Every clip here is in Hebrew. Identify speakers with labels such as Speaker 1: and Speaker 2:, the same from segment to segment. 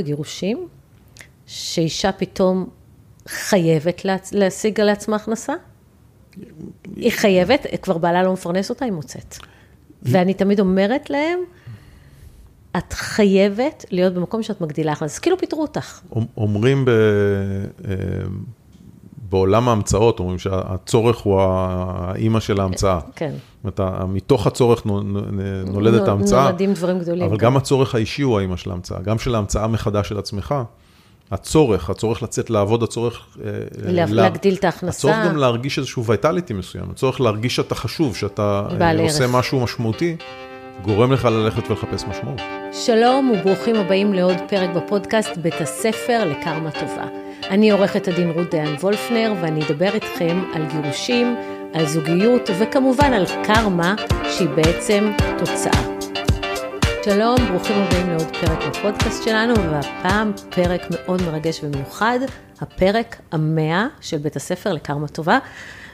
Speaker 1: בגירושים, שאישה פתאום חייבת להשיג לעצמה הכנסה? היא חייבת, כבר בעלה לא מפרנס אותה, היא מוצאת. ואני תמיד אומרת להם, את חייבת להיות במקום שאת מגדילה הכנסה, כאילו פיטרו אותך.
Speaker 2: אומרים ב... אה, בעולם ההמצאות, אומרים שהצורך הוא האימא של ההמצאה.
Speaker 1: כן.
Speaker 2: זאת אומרת, מתוך הצורך נולדת ההמצאה.
Speaker 1: נולדים דברים גדולים.
Speaker 2: אבל גם הצורך האישי הוא האימא של ההמצאה. גם של ההמצאה מחדש של עצמך. הצורך, הצורך לצאת לעבוד, הצורך...
Speaker 1: אה, להגדיל את ההכנסה.
Speaker 2: הצורך גם להרגיש איזשהו ויטליטי מסוים, הצורך להרגיש שאתה חשוב, שאתה אה, עושה משהו משמעותי, גורם לך ללכת ולחפש משמעות.
Speaker 1: שלום וברוכים הבאים לעוד פרק בפודקאסט בית הספר לקרמה טובה. אני עורכת הדין רות דיין וולפנר ואני אדבר איתכם על גירושים, על זוגיות וכמובן על קרמה שהיא בעצם תוצאה. שלום, ברוכים הבאים לעוד פרק בפודקאסט שלנו, והפעם פרק מאוד מרגש ומיוחד, הפרק המאה של בית הספר לקרמה טובה,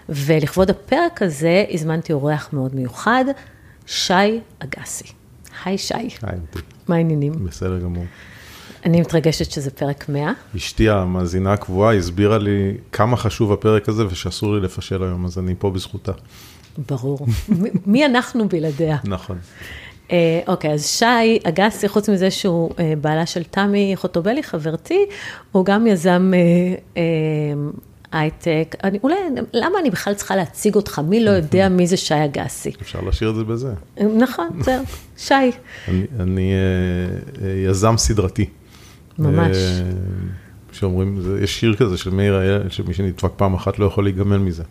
Speaker 1: ולכבוד הפרק הזה הזמנתי אורח מאוד מיוחד, שי אגסי. היי שי. היי, מה העניינים?
Speaker 2: בסדר גמור.
Speaker 1: אני מתרגשת שזה פרק 100.
Speaker 2: אשתי המאזינה הקבועה הסבירה לי כמה חשוב הפרק הזה ושאסור לי לפשל היום, אז אני פה בזכותה.
Speaker 1: ברור. מי אנחנו בלעדיה?
Speaker 2: נכון.
Speaker 1: אה, אוקיי, אז שי אגסי, חוץ מזה שהוא אה, בעלה של תמי חוטובלי, חברתי, הוא גם יזם אה, הייטק. אני, אולי, למה אני בכלל צריכה להציג אותך? מי לא יודע מי זה שי אגסי?
Speaker 2: אפשר להשאיר את זה בזה.
Speaker 1: נכון, זהו, שי.
Speaker 2: אני, אני יזם סדרתי.
Speaker 1: ממש.
Speaker 2: שאומרים, יש שיר כזה של מאיר אייל, שמי שנדפק פעם אחת לא יכול להיגמל מזה.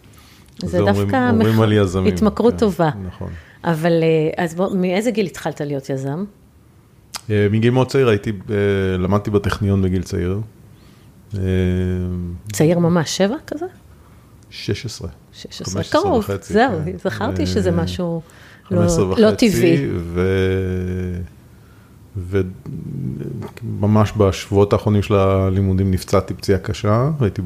Speaker 1: זה דווקא אומרים מח... על יזמים. התמכרות כן, טובה.
Speaker 2: נכון.
Speaker 1: אבל אה, אז בוא, מאיזה גיל התחלת להיות יזם?
Speaker 2: אה, מגיל מאוד צעיר הייתי, אה, למדתי בטכניון בגיל צעיר.
Speaker 1: צעיר ממש, שבע כזה?
Speaker 2: 16.
Speaker 1: 16, קרוב, זהו, כן. זכרתי שזה משהו לא, לא טבעי.
Speaker 2: וממש בשבועות האחרונים של הלימודים נפצעתי פציעה קשה, הייתי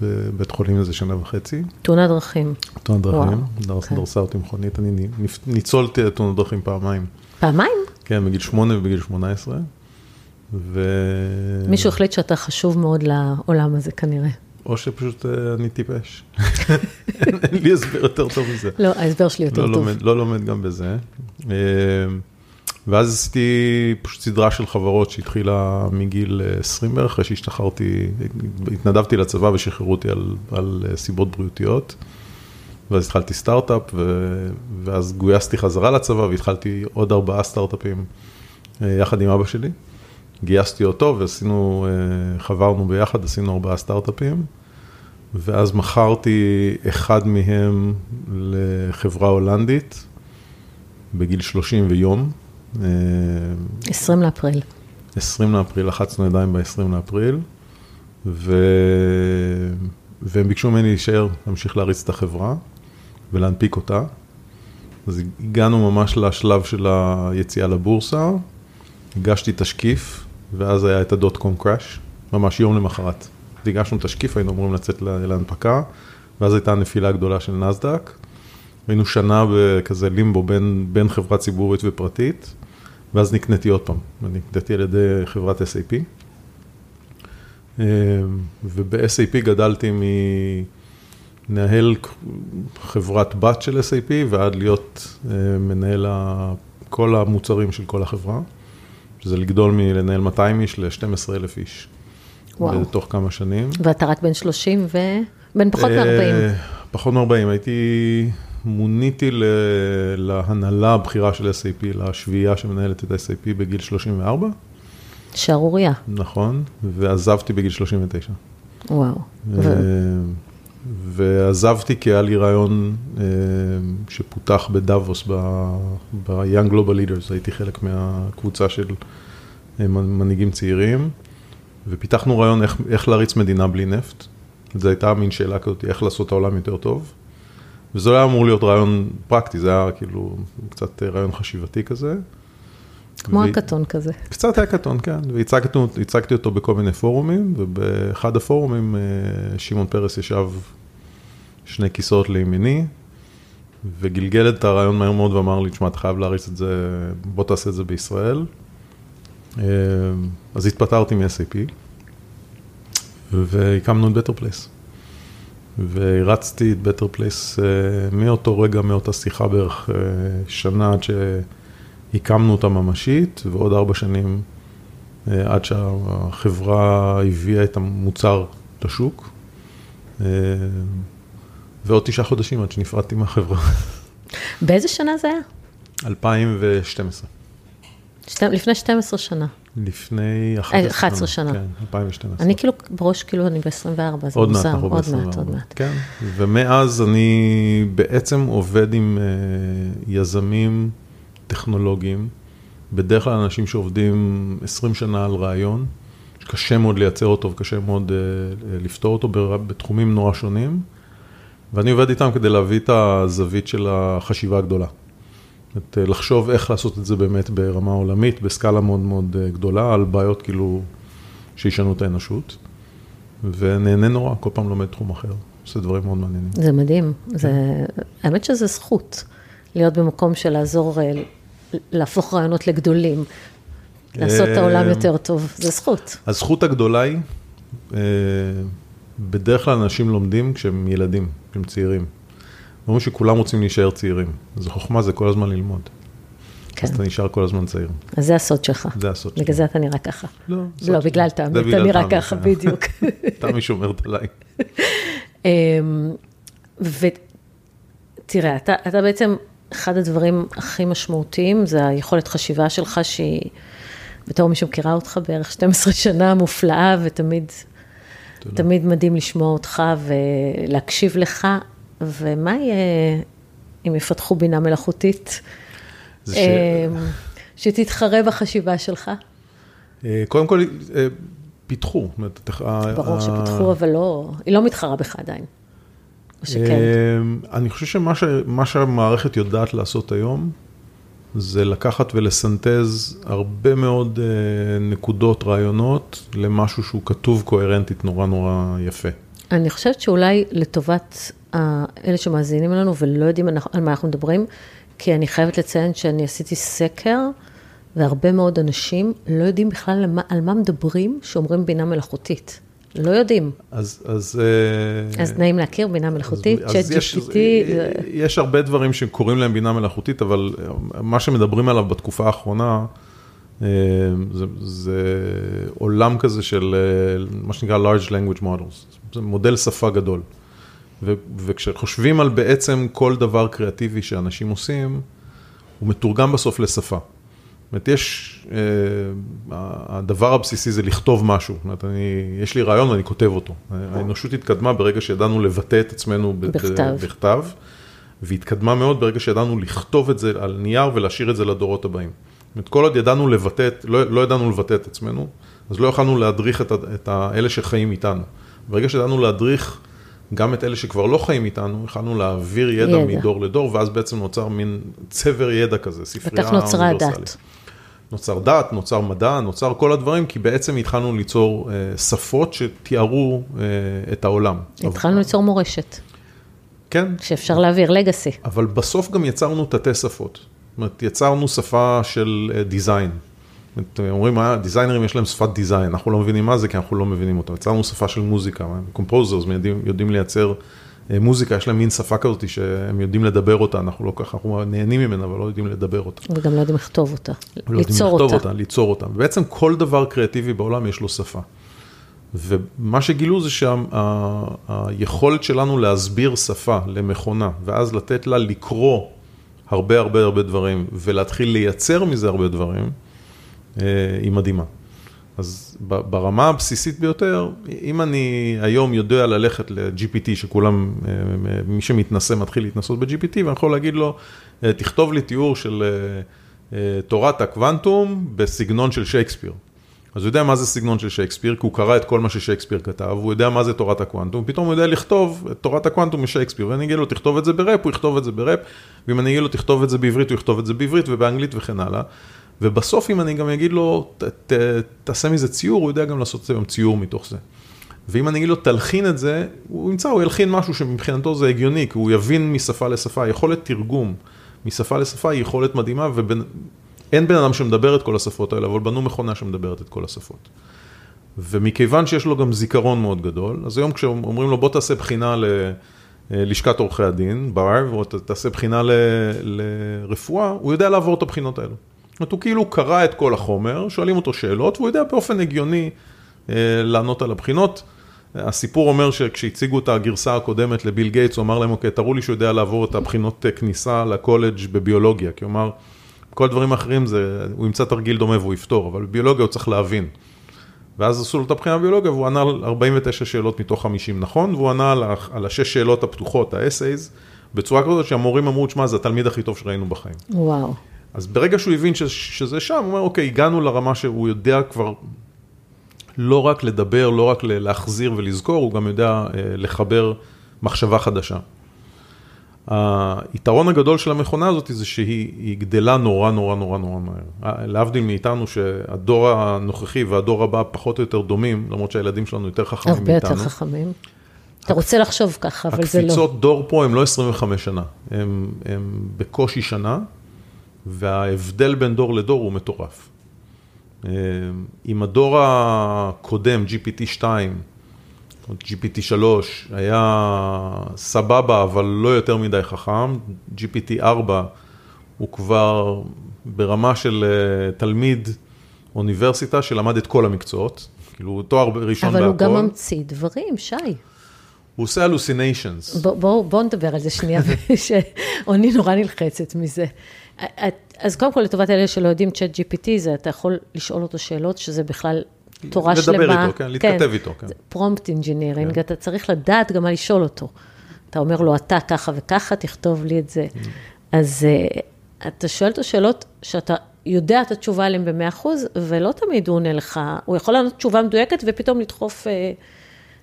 Speaker 2: בבית חולים איזה שנה וחצי.
Speaker 1: תאונת דרכים.
Speaker 2: תאונת דרכים, כן. דרסה אותי מכונית, אני ניצולתי תאונת דרכים פעמיים.
Speaker 1: פעמיים?
Speaker 2: כן, בגיל שמונה ובגיל שמונה עשרה. ו...
Speaker 1: מישהו החליט שאתה חשוב מאוד לעולם הזה כנראה.
Speaker 2: או שפשוט אה, אני טיפש. אין לי הסבר יותר טוב מזה.
Speaker 1: לא, ההסבר שלי יותר
Speaker 2: לא
Speaker 1: טוב.
Speaker 2: לא לומד גם בזה. אה, ואז עשיתי פשוט סדרה של חברות שהתחילה מגיל 20 בערך, אחרי שהשתחררתי, התנדבתי לצבא ושחררו אותי על, על סיבות בריאותיות. ואז התחלתי סטארט-אפ, ו... ואז גויסתי חזרה לצבא והתחלתי עוד ארבעה סטארט-אפים אה, יחד עם אבא שלי. גייסתי אותו ועשינו, אה, חברנו ביחד, עשינו ארבעה סטארט-אפים. ואז מכרתי אחד מהם לחברה הולנדית בגיל 30 ויום.
Speaker 1: 20 לאפריל.
Speaker 2: 20 לאפריל, לחצנו ידיים ב-20 לאפריל, ו... והם ביקשו ממני להישאר, להמשיך להריץ את החברה ולהנפיק אותה. אז הגענו ממש לשלב של היציאה לבורסה, הגשתי תשקיף, ואז היה את הדוט קום קראש, ממש יום למחרת. הגשנו תשקיף, היינו אמורים לצאת להנפקה, ואז הייתה נפילה גדולה של נסדק. היינו שנה בכזה לימבו בין, בין חברה ציבורית ופרטית. ואז נקניתי עוד פעם, נקניתי על ידי חברת SAP. אה, וב-SAP גדלתי מנהל חברת בת של SAP ועד להיות אה, מנהל כל המוצרים של כל החברה, שזה לגדול מלנהל 200 איש ל-12 אלף איש. וואו. בתוך כמה שנים.
Speaker 1: ואתה רק בן 30 ו... בן פחות מ-40. אה,
Speaker 2: פחות מ-40, הייתי מוניתי להנהלה הבכירה של SAP, לשביעייה שמנהלת את SAP בגיל 34.
Speaker 1: שערורייה.
Speaker 2: נכון, ועזבתי בגיל 39.
Speaker 1: וואו.
Speaker 2: ועזבתי כי היה לי רעיון אה, שפותח בדאבוס, ב-Young Global Leaders, הייתי חלק מהקבוצה של אה, מנהיגים צעירים, ופיתחנו רעיון איך, איך להריץ מדינה בלי נפט. זו הייתה מין שאלה כזאת, איך לעשות את העולם יותר טוב. וזה לא היה אמור להיות רעיון פרקטי, זה היה כאילו קצת רעיון חשיבתי כזה.
Speaker 1: כמו ו... הקטון כזה.
Speaker 2: קצת היה קטון, כן, והצגתי אותו בכל מיני פורומים, ובאחד הפורומים אה, שמעון פרס ישב שני כיסאות לימיני, וגלגל את הרעיון מהר מאוד ואמר לי, תשמע, אתה חייב להריץ את זה, בוא תעשה את זה בישראל. אז התפטרתי מ-SAP, והקמנו את Better Place. והרצתי את Better Place מאותו רגע, מאותה שיחה בערך שנה עד שהקמנו אותה ממשית, ועוד ארבע שנים עד שהחברה הביאה את המוצר לשוק. ועוד תשעה חודשים עד שנפרדתי מהחברה.
Speaker 1: באיזה שנה זה היה?
Speaker 2: 2012.
Speaker 1: שת... לפני 12 שנה.
Speaker 2: לפני 11
Speaker 1: 11 שנה.
Speaker 2: כן, 2012.
Speaker 1: אני כאילו, בראש כאילו אני ב-24, זה
Speaker 2: עוד
Speaker 1: מוזר.
Speaker 2: מעט,
Speaker 1: עוד
Speaker 2: ב-24.
Speaker 1: מעט, עוד מעט.
Speaker 2: כן, ומאז אני בעצם עובד עם uh, יזמים טכנולוגיים, בדרך כלל אנשים שעובדים 20 שנה על רעיון, שקשה מאוד לייצר אותו וקשה מאוד uh, לפתור אותו בתחומים נורא שונים. ואני עובד איתם כדי להביא את הזווית של החשיבה הגדולה. את, לחשוב איך לעשות את זה באמת ברמה עולמית, בסקאלה מאוד מאוד גדולה, על בעיות כאילו שישנו את האנושות. ונהנה נורא, כל פעם לומד תחום אחר, עושה דברים מאוד מעניינים.
Speaker 1: זה מדהים, זה, האמת שזה זכות, להיות במקום של לעזור, להפוך רעיונות לגדולים, לעשות את העולם יותר טוב, זה זכות.
Speaker 2: הזכות הגדולה היא, בדרך כלל אנשים לומדים כשהם ילדים, כשהם צעירים. אומרים שכולם רוצים להישאר צעירים, אז החוכמה זה כל הזמן ללמוד.
Speaker 1: כן.
Speaker 2: אז אתה נשאר כל הזמן צעיר.
Speaker 1: אז זה הסוד שלך.
Speaker 2: זה הסוד שלי.
Speaker 1: בגלל זה אתה נראה ככה.
Speaker 2: לא,
Speaker 1: לא, בגלל תמי, אתה נראה ככה, בדיוק.
Speaker 2: תמי שומרת עליי.
Speaker 1: ותראה, אתה, אתה בעצם, אחד הדברים הכי משמעותיים זה היכולת חשיבה שלך, שהיא, בתור מי שמכירה אותך בערך 12 שנה, מופלאה, ותמיד. תמיד מדהים לשמוע אותך ולהקשיב לך, ומה יהיה אם יפתחו בינה מלאכותית? ש... שתתחרה בחשיבה שלך?
Speaker 2: קודם כל, פיתחו.
Speaker 1: ברור שפיתחו, אבל לא, היא לא מתחרה בך עדיין. או שכן?
Speaker 2: אני חושב שמה שהמערכת יודעת לעשות היום, זה לקחת ולסנטז הרבה מאוד נקודות, רעיונות, למשהו שהוא כתוב קוהרנטית נורא נורא יפה.
Speaker 1: אני חושבת שאולי לטובת אלה שמאזינים לנו ולא יודעים על מה אנחנו מדברים, כי אני חייבת לציין שאני עשיתי סקר, והרבה מאוד אנשים לא יודעים בכלל על מה, על מה מדברים שאומרים בינה מלאכותית. לא יודעים.
Speaker 2: אז, אז...
Speaker 1: אז נעים להכיר בינה מלאכותית, צ'אט GPT.
Speaker 2: יש הרבה דברים שקוראים להם בינה מלאכותית, אבל מה שמדברים עליו בתקופה האחרונה, זה, זה עולם כזה של מה שנקרא large language models, זה מודל שפה גדול. וכשחושבים על בעצם כל דבר קריאטיבי שאנשים עושים, הוא מתורגם בסוף לשפה. זאת אומרת, יש, הדבר הבסיסי זה לכתוב משהו, זאת אומרת, אני, יש לי רעיון ואני כותב אותו. האנושות התקדמה ברגע שידענו לבטא את עצמנו
Speaker 1: בכתב.
Speaker 2: בכתב, והתקדמה מאוד ברגע שידענו לכתוב את זה על נייר ולהשאיר את זה לדורות הבאים. זאת אומרת, כל עוד ידענו לבטא, לא, לא ידענו לבטא את עצמנו, אז לא יכולנו להדריך את, את אלה שחיים איתנו. ברגע שידענו להדריך גם את אלה שכבר לא חיים איתנו, יכולנו להעביר ידע, ידע מדור לדור, ואז בעצם נוצר מין צבר ידע כזה, ספרייה
Speaker 1: אוניברסלית. בטח נוצרה דת.
Speaker 2: נוצר דת, נוצר מדע, נוצר כל הדברים, כי בעצם התחלנו ליצור אה, שפות שתיארו אה, את העולם.
Speaker 1: התחלנו ליצור מורשת.
Speaker 2: כן.
Speaker 1: שאפשר להעביר, legacy.
Speaker 2: אבל בסוף גם יצרנו תתי שפות. זאת אומרת, יצרנו שפה של design. אומרים, designerים יש להם שפת design, אנחנו לא מבינים מה זה, כי אנחנו לא מבינים אותה. יצרנו שפה של מוזיקה, composers יודעים, לייצר מוזיקה, יש להם מין שפה כזאת שהם יודעים לדבר אותה, אנחנו לא ככה, אנחנו נהנים ממנה, אבל לא יודעים לדבר אותה.
Speaker 1: וגם לא יודעים לכתוב אותה,
Speaker 2: לא
Speaker 1: ליצור
Speaker 2: אותה.
Speaker 1: אותה.
Speaker 2: אותה. ליצור אותה. ובעצם כל דבר קריאטיבי בעולם יש לו שפה. ומה שגילו זה שהיכולת שלנו להסביר שפה למכונה, ואז לתת לה לקרוא הרבה הרבה הרבה דברים, ולהתחיל לייצר מזה הרבה דברים, היא מדהימה. אז ברמה הבסיסית ביותר, אם אני היום יודע ללכת ל-GPT, שכולם, מי שמתנסה מתחיל להתנסות ב-GPT, ואני יכול להגיד לו, תכתוב לי תיאור של תורת הקוונטום בסגנון של שייקספיר. אז הוא יודע מה זה סגנון של שייקספיר, כי הוא קרא את כל מה ששייקספיר כתב, הוא יודע מה זה תורת הקוונטום, פתאום הוא יודע לכתוב את תורת הקוונטום משייקספיר, ואני אגיד לו, תכתוב את זה בראפ, הוא יכתוב את זה בראפ, ואם אני אגיד לו, תכתוב את זה בעברית, הוא יכתוב את זה בעברית ובאנגלית וכן הלאה. ובסוף אם אני גם אגיד לו, ת, ת, תעשה מזה ציור, הוא יודע גם לעשות את זה גם ציור מתוך זה. ואם אני אגיד לו, תלחין את זה, הוא ימצא, הוא ילחין משהו שמבחינתו זה הגיוני, כי הוא יבין משפה לשפה, יכולת תרגום משפה לשפה היא יכולת מדהימה, אין בן אדם שמדבר את כל השפות האלה, אבל בנו מכונה שמדברת את כל השפות. ומכיוון שיש לו גם זיכרון מאוד גדול, אז היום כשאומרים לו בוא תעשה בחינה ללשכת עורכי הדין, בר, או תעשה בחינה ל, לרפואה, הוא יודע לעבור את הבחינות האלו. זאת אומרת, הוא כאילו קרא את כל החומר, שואלים אותו שאלות, והוא יודע באופן הגיוני אה, לענות על הבחינות. הסיפור אומר שכשהציגו את הגרסה הקודמת לביל גייטס, הוא אמר להם, אוקיי, תראו לי שהוא יודע לעבור את הבחינות כניסה לקולג' בביולוגיה, כי הוא אמר, כל הדברים האחרים זה, הוא ימצא תרגיל דומה והוא יפתור, אבל בביולוגיה הוא צריך להבין. ואז עשו לו את הבחינה בביולוגיה, והוא ענה על 49 שאלות מתוך 50 נכון, והוא ענה על השש שאלות הפתוחות, ה-essays, בצורה כזאת שהמורים אמרו, תשמע, זה התלמיד הכי טוב שראינו בחיים.
Speaker 1: וואו.
Speaker 2: אז ברגע שהוא הבין שזה שם, הוא אומר, אוקיי, הגענו לרמה שהוא יודע כבר לא רק לדבר, לא רק להחזיר ולזכור, הוא גם יודע אה, לחבר מחשבה חדשה. היתרון הגדול של המכונה הזאת זה שהיא גדלה נורא נורא נורא נורא מהר. להבדיל מאיתנו שהדור הנוכחי והדור הבא פחות או יותר דומים, למרות שהילדים שלנו יותר חכמים מאיתנו.
Speaker 1: הרבה יותר חכמים. אתה רוצה לחשוב ככה, אבל זה לא.
Speaker 2: הקפיצות דור פה הם לא 25 שנה, הם, הם בקושי שנה, וההבדל בין דור לדור הוא מטורף. אם הדור הקודם, GPT-2, GPT-3 היה סבבה, אבל לא יותר מדי חכם, GPT-4 הוא כבר ברמה של אה, תלמיד אוניברסיטה שלמד את כל המקצועות, כאילו תואר ראשון
Speaker 1: בהכל. אבל הוא גם ממציא דברים, שי.
Speaker 2: הוא עושה הלוסיניישנס.
Speaker 1: בואו בוא, בוא נדבר על זה שנייה, שעוני נורא נלחצת מזה. אז קודם כל, לטובת אלה שלא יודעים, צ'אט GPT זה, אתה יכול לשאול אותו שאלות, שזה בכלל תורה שלמה.
Speaker 2: לדבר איתו, כן, להתכתב כן, איתו, כן.
Speaker 1: prompt engineering, כן. אתה צריך לדעת גם מה לשאול אותו. אתה אומר לו, אתה ככה וככה, תכתוב לי את זה. Mm. אז אה, אתה שואל אותו שאלות שאתה יודע את התשובה עליהן ב-100%, ולא תמיד הוא עונה לך, הוא יכול לענות תשובה מדויקת ופתאום לדחוף uh,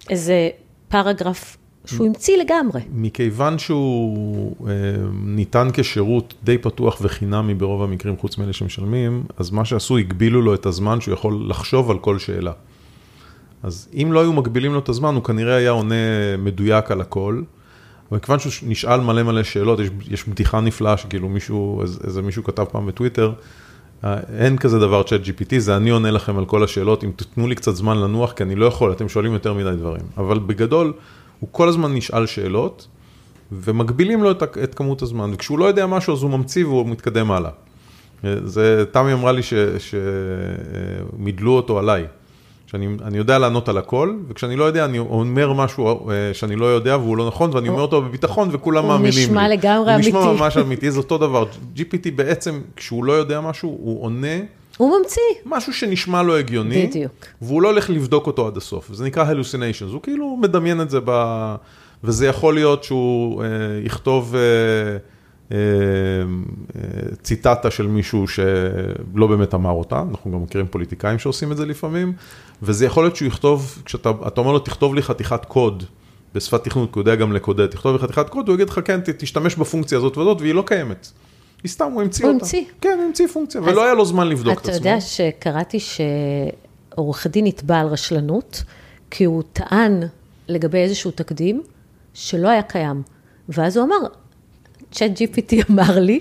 Speaker 1: איזה paragraph שהוא המציא לגמרי.
Speaker 2: מכיוון שהוא אה, ניתן כשירות די פתוח וחינמי ברוב המקרים, חוץ מאלה שמשלמים, אז מה שעשו, הגבילו לו את הזמן שהוא יכול לחשוב על כל שאלה. אז אם לא היו מגבילים לו את הזמן, הוא כנראה היה עונה מדויק על הכל. אבל כיוון שהוא נשאל מלא מלא שאלות, יש, יש בדיחה נפלאה שכאילו מישהו, איזה מישהו כתב פעם בטוויטר, אה, אין כזה דבר צ'אט GPT, זה אני עונה לכם על כל השאלות, אם תתנו לי קצת זמן לנוח, כי אני לא יכול, אתם שואלים יותר מדי דברים. אבל בגדול, הוא כל הזמן נשאל שאלות, ומגבילים לו את, את כמות הזמן, וכשהוא לא יודע משהו אז הוא ממציא והוא מתקדם הלאה. זה, תמי אמרה לי שמידלו אותו עליי, שאני יודע לענות על הכל, וכשאני לא יודע, אני אומר משהו אה, שאני לא יודע והוא לא נכון, ואני אומר אותו בביטחון וכולם מאמינים לי.
Speaker 1: הוא נשמע לגמרי אמיתי.
Speaker 2: הוא נשמע ממש אמיתי, זה אותו דבר. GPT בעצם, כשהוא לא יודע משהו, הוא עונה.
Speaker 1: הוא ממציא.
Speaker 2: משהו שנשמע לו הגיוני.
Speaker 1: בדיוק.
Speaker 2: והוא לא הולך לבדוק אותו עד הסוף. זה נקרא hallucinations. הוא כאילו מדמיין את זה ב... וזה יכול להיות שהוא אה, יכתוב אה, אה, אה, ציטטה של מישהו שלא באמת אמר אותה. אנחנו גם מכירים פוליטיקאים שעושים את זה לפעמים. וזה יכול להיות שהוא יכתוב, כשאתה אומר לו, תכתוב לי חתיכת קוד. בשפת תכנות, כי הוא יודע גם לקודד, תכתוב לי חתיכת קוד, הוא יגיד לך, כן, תשתמש בפונקציה הזאת וזאת, והיא לא קיימת. היא סתם, הוא המציא אותה. הוא המציא. כן, הוא המציא פונקציה, ולא היה לו זמן לבדוק את עצמו.
Speaker 1: אתה יודע שקראתי שעורך דין נתבע על רשלנות, כי הוא טען לגבי איזשהו תקדים שלא היה קיים. ואז הוא אמר, צ'אט GPT אמר לי,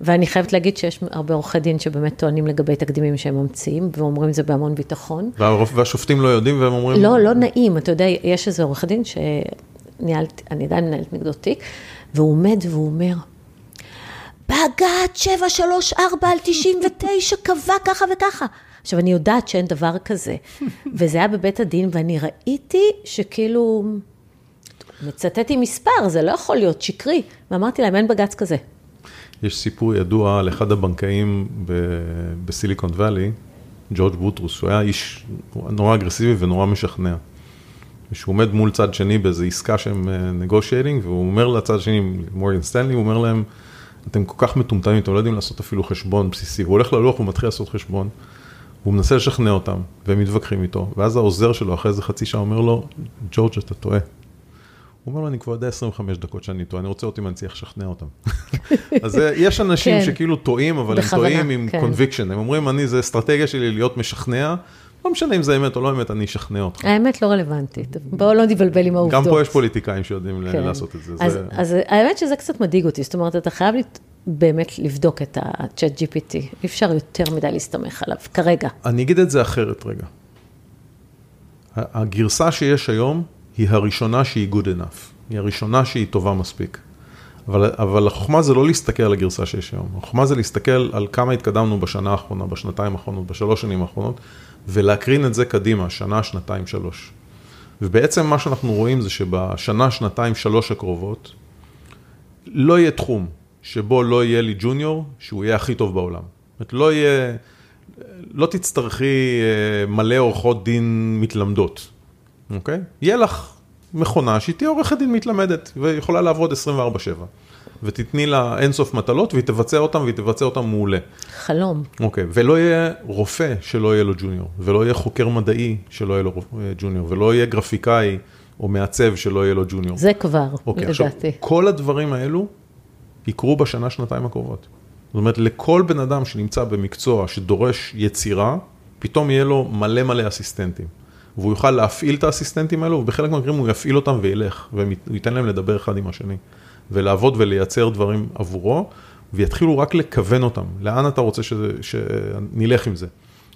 Speaker 1: ואני חייבת להגיד שיש הרבה עורכי דין שבאמת טוענים לגבי תקדימים שהם ממציאים, ואומרים זה בהמון ביטחון.
Speaker 2: והשופטים לא יודעים והם אומרים...
Speaker 1: לא, לא נעים. אתה יודע, יש איזה עורך דין שניהלתי, אני עדיין מנהלת נגדו תיק, והוא עומד והוא אומר, בג"ץ 734 על 99 קבע ככה וככה. עכשיו, אני יודעת שאין דבר כזה, וזה היה בבית הדין, ואני ראיתי שכאילו, מצטט מספר, זה לא יכול להיות שקרי, ואמרתי להם, אין בג"ץ כזה.
Speaker 2: יש סיפור ידוע על אחד הבנקאים בסיליקון וואלי, ג'ורג' בוטרוס, שהוא היה איש נורא אגרסיבי ונורא משכנע. ושהוא עומד מול צד שני באיזו עסקה שהם negotiating, והוא אומר לצד השני, מורגן סטנלי, הוא אומר להם, אתם כל כך מטומטמים, אתם לא יודעים לעשות אפילו חשבון בסיסי. הוא הולך ללוח ומתחיל לעשות חשבון, והוא מנסה לשכנע אותם, והם מתווכחים איתו, ואז העוזר שלו אחרי איזה חצי שעה אומר לו, ג'ורג' אתה טועה. הוא אומר לו, אני כבר יודע 25 דקות שאני טועה, אני רוצה אותי מנציח לשכנע אותם. אז יש אנשים כן. שכאילו טועים, אבל בכוונה, הם טועים עם כן. conviction, הם אומרים, אני, זה אסטרטגיה שלי להיות משכנע, לא משנה אם זה אמת או לא אמת, אני אשכנע אותך.
Speaker 1: האמת לא רלוונטית, בואו לא נתבלבל עם העובדות.
Speaker 2: גם פה יש פוליטיקאים שיודעים
Speaker 1: כן.
Speaker 2: לעשות את זה.
Speaker 1: אז,
Speaker 2: זה...
Speaker 1: אז האמת שזה קצת מדאיג אותי, זאת אומרת, אתה חייב לת- באמת לבדוק את ה-chat GPT, אי אפשר יותר מדי להסתמך עליו, כרגע.
Speaker 2: אני אגיד את זה אחרת רגע. הגרסה שיש היום היא הראשונה שהיא good enough, היא הראשונה שהיא טובה מספיק. אבל, אבל החוכמה זה לא להסתכל על הגרסה שיש היום, החוכמה זה להסתכל על כמה התקדמנו בשנה האחרונה, בשנתיים האחרונות, בשלוש שנים האחרונות, ולהקרין את זה קדימה, שנה, שנתיים, שלוש. ובעצם מה שאנחנו רואים זה שבשנה, שנתיים, שלוש הקרובות, לא יהיה תחום שבו לא יהיה לי ג'וניור, שהוא יהיה הכי טוב בעולם. זאת אומרת, לא יהיה, לא תצטרכי אה, מלא עורכות דין מתלמדות, אוקיי? יהיה לך מכונה שהיא תהיה עורכת דין מתלמדת, ויכולה לעבוד 24/7. ותתני לה אינסוף מטלות, והיא תבצע אותם, והיא תבצע אותם מעולה.
Speaker 1: חלום.
Speaker 2: אוקיי, ולא יהיה רופא שלא יהיה לו ג'וניור, ולא יהיה חוקר מדעי שלא יהיה לו אה, ג'וניור, ולא יהיה גרפיקאי או מעצב שלא יהיה לו ג'וניור.
Speaker 1: זה כבר,
Speaker 2: אוקיי, עכשיו,
Speaker 1: לדעתי.
Speaker 2: כל הדברים האלו יקרו בשנה, שנתיים הקרובות. זאת אומרת, לכל בן אדם שנמצא במקצוע שדורש יצירה, פתאום יהיה לו מלא מלא אסיסטנטים. והוא יוכל להפעיל את האסיסטנטים האלו, ובחלק מהמקרים הוא יפעיל אותם וילך, והוא ייתן להם לדבר אחד עם השני, ולעבוד ולייצר דברים עבורו, ויתחילו רק לכוון אותם. לאן אתה רוצה שזה, שנלך עם זה?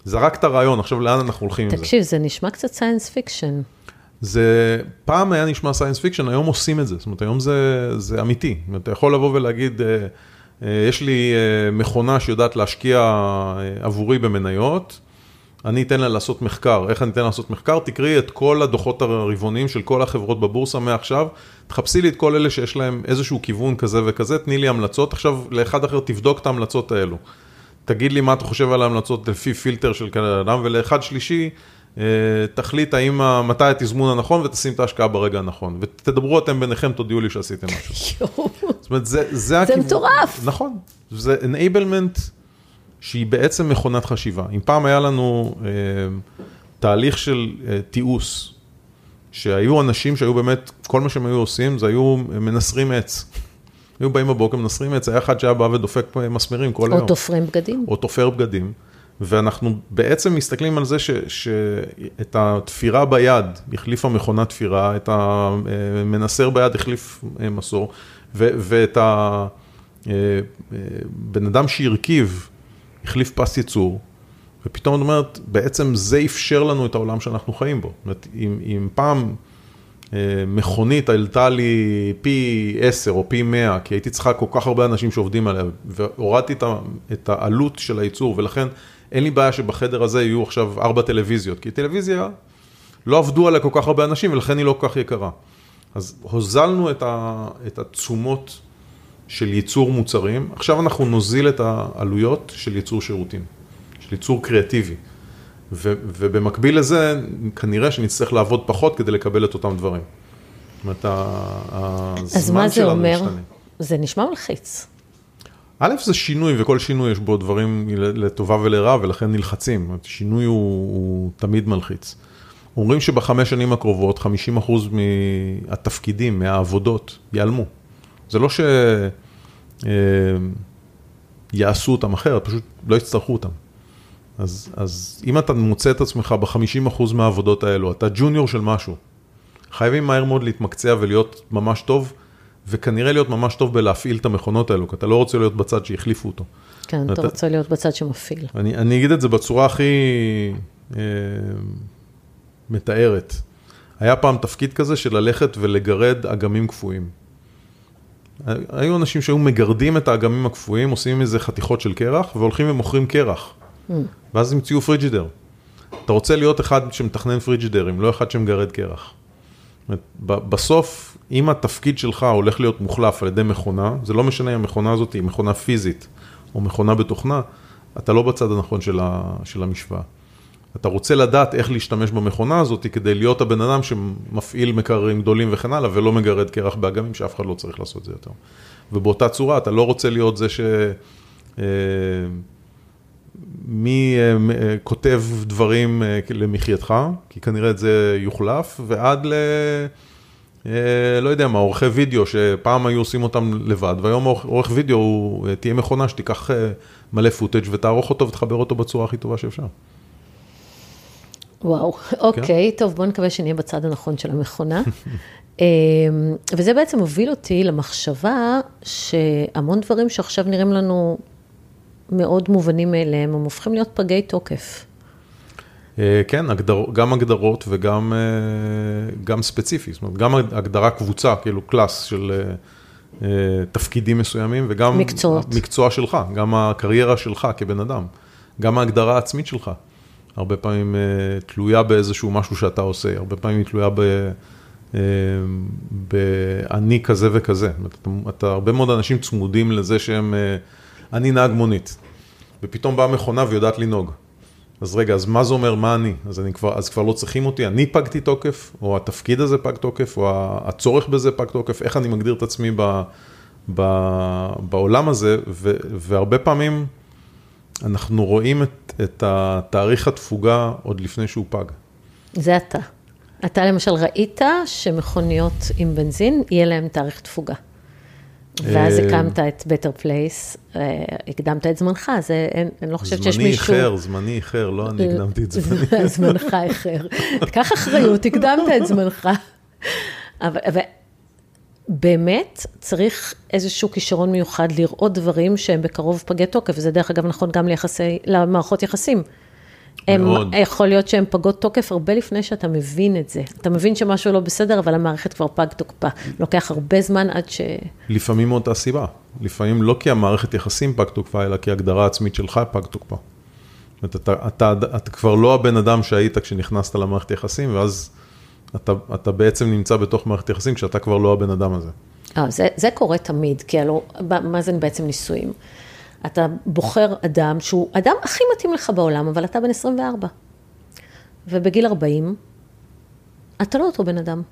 Speaker 2: זרקת רעיון, עכשיו לאן אנחנו הולכים עם זה?
Speaker 1: תקשיב, זה נשמע קצת science fiction.
Speaker 2: זה, פעם היה נשמע science fiction, היום עושים את זה, זאת אומרת, היום זה, זה אמיתי. זאת אומרת, אתה יכול לבוא ולהגיד, אה, אה, יש לי אה, מכונה שיודעת להשקיע עבורי במניות, אני אתן לה לעשות מחקר. איך אני אתן לה לעשות מחקר? תקראי את כל הדוחות הרבעוניים של כל החברות בבורסה מעכשיו, תחפשי לי את כל אלה שיש להם איזשהו כיוון כזה וכזה, תני לי המלצות, עכשיו לאחד אחר תבדוק את ההמלצות האלו. תגיד לי מה אתה חושב על ההמלצות לפי פילטר של כאלה אדם, ולאחד שלישי, אה, תחליט האם, מתי התזמון הנכון ותשים את ההשקעה ברגע הנכון. ותדברו אתם ביניכם, תודיעו לי שעשיתם משהו. זאת אומרת, זה, זה הכיוון.
Speaker 1: מטורף.
Speaker 2: נכון. זה enablement שהיא בעצם מכונת חשיבה. אם פעם היה לנו אה, תהליך של אה, תיעוש, שהיו אנשים שהיו באמת, כל מה שהם היו עושים זה היו מנסרים עץ. היו באים בבוקר, מנסרים עץ, היה אחד שהיה בא ודופק מסמרים כל היום.
Speaker 1: או תופרים בגדים.
Speaker 2: או תופר בגדים, ואנחנו בעצם מסתכלים על זה ש, שאת התפירה ביד החליפה מכונת תפירה, את המנסר ביד החליף אה, מסור, ו, ואת הבן אדם שהרכיב החליף פס ייצור, ופתאום את אומרת, בעצם זה אפשר לנו את העולם שאנחנו חיים בו. זאת אומרת, אם, פעם אה, מכונית עלתה לי פי 10 או פי 100, כי הייתי צריכה כל כך הרבה אנשים שעובדים עליה, והורדתי את את העלות של הייצור, ולכן אין לי בעיה שבחדר הזה יהיו עכשיו ארבע טלוויזיות, כי טלוויזיה, לא עבדו עליה כל כך הרבה אנשים, ולכן היא לא כל כך יקרה. אז הוזלנו את, ה, את התשומות של ייצור מוצרים, עכשיו אנחנו נוזיל את העלויות של ייצור שירותים, של ייצור קריאטיבי. ו, ובמקביל לזה, כנראה שנצטרך לעבוד פחות כדי לקבל את אותם דברים. זאת אומרת, ה-
Speaker 1: אז
Speaker 2: הזמן
Speaker 1: מה זה
Speaker 2: שלנו
Speaker 1: אומר?
Speaker 2: משתנה.
Speaker 1: זה נשמע מלחיץ.
Speaker 2: א', זה שינוי, וכל שינוי יש בו דברים לטובה ולרעה, ולכן נלחצים. שינוי הוא, הוא תמיד מלחיץ. אומרים שבחמש שנים הקרובות, 50% מהתפקידים, מהעבודות, ייעלמו. זה לא שיעשו אותם אחרת, פשוט לא יצטרכו אותם. אז, אז אם אתה מוצא את עצמך ב-50% מהעבודות האלו, אתה ג'וניור של משהו, חייבים מהר מאוד להתמקצע ולהיות ממש טוב, וכנראה להיות ממש טוב בלהפעיל את המכונות האלו, כי אתה לא רוצה להיות בצד שהחליפו אותו.
Speaker 1: כן, אתה
Speaker 2: אתה-
Speaker 1: רוצה להיות בצד שמפעיל.
Speaker 2: אני, אני אגיד את זה בצורה הכי אה, מתארת. היה פעם תפקיד כזה של ללכת ולגרד אגמים קפואים. היו אנשים שהיו מגרדים את האגמים הקפואים, עושים מזה חתיכות של קרח, והולכים ומוכרים קרח. ואז המציאו פריג'ידר. אתה רוצה להיות אחד שמתכנן פריג'ידרים, לא אחד שמגרד קרח. בסוף, אם התפקיד שלך הולך להיות מוחלף על ידי מכונה, זה לא משנה אם המכונה הזאת היא מכונה פיזית או מכונה בתוכנה, אתה לא בצד הנכון של, ה, של המשוואה. אתה רוצה לדעת איך להשתמש במכונה הזאת כדי להיות הבן אדם שמפעיל מקררים גדולים וכן הלאה, ולא מגרד קרח באגמים שאף אחד לא צריך לעשות את זה יותר. ובאותה צורה, אתה לא רוצה להיות זה ש... אה, מי אה, אה, כותב דברים למחייתך, כי כנראה את זה יוחלף, ועד ל... לא יודע מה, עורכי וידאו, שפעם היו עושים אותם לבד, והיום עורך- וידאו, הוא, תהיה מכונה שתיקח מלא פוטאג' ותערוך אותו ותחבר אותו בצורה הכי טובה שאפשר.
Speaker 1: וואו, אוקיי, טוב, בואו נקווה שנהיה בצד הנכון של המכונה. אמ, וזה בעצם הוביל אותי למחשבה שהמון דברים שעכשיו נראים לנו מאוד מובנים מאליהם, הם הופכים להיות פגי תוקף.
Speaker 2: אה, כן, הגדר, גם הגדרות וגם אה, גם ספציפי, זאת אומרת, גם הגדרה קבוצה, כאילו קלאס של אה, תפקידים מסוימים, וגם
Speaker 1: מקצועות.
Speaker 2: המקצוע שלך, גם הקריירה שלך כבן אדם, גם ההגדרה העצמית שלך. הרבה פעמים תלויה באיזשהו משהו שאתה עושה, הרבה פעמים היא תלויה ב... באני כזה וכזה. אתה, אתה, הרבה מאוד אנשים צמודים לזה שהם, אני נהג מונית, ופתאום באה מכונה ויודעת לנהוג. אז רגע, אז מה זה אומר, מה אני? אז, אני כבר, אז כבר לא צריכים אותי, אני פגתי תוקף, או התפקיד הזה פג תוקף, או הצורך בזה פג תוקף, איך אני מגדיר את עצמי ב, ב, בעולם הזה, ו, והרבה פעמים אנחנו רואים את, את התאריך התפוגה עוד לפני שהוא פג.
Speaker 1: זה אתה. אתה למשל ראית שמכוניות עם בנזין, יהיה להם תאריך תפוגה. ואז
Speaker 2: אה,
Speaker 1: הקמת את Better Place, אה, הקדמת את זמנך, זה, אין, אני לא חושבת שיש
Speaker 2: זמני
Speaker 1: מישהו...
Speaker 2: איחר, זמני איחר, לא אני הקדמתי את זמני.
Speaker 1: זמנך איחר. קח אחריות, הקדמת את זמנך. אבל באמת צריך איזשהו כישרון מיוחד לראות דברים שהם בקרוב פגי תוקף, וזה דרך אגב נכון גם ליחסי, למערכות יחסים. הם. יכול להיות שהם פגות תוקף הרבה לפני שאתה מבין את זה. אתה מבין שמשהו לא בסדר, אבל המערכת כבר פג תוקפה. לוקח הרבה זמן עד ש...
Speaker 2: לפעמים מאותה סיבה. לפעמים לא כי המערכת יחסים פג תוקפה, אלא כי ההגדרה העצמית שלך פג תוקפה. זאת אומרת, אתה, אתה, אתה, אתה כבר לא הבן אדם שהיית כשנכנסת למערכת יחסים, ואז אתה, אתה בעצם נמצא בתוך מערכת יחסים כשאתה כבר לא הבן אדם הזה.
Speaker 1: אה, זה, זה קורה תמיד, כי הלוא, מה זה בעצם נישואים? אתה בוחר אדם שהוא אדם הכי מתאים לך בעולם, אבל אתה בן 24. ובגיל 40, אתה לא אותו בן אדם.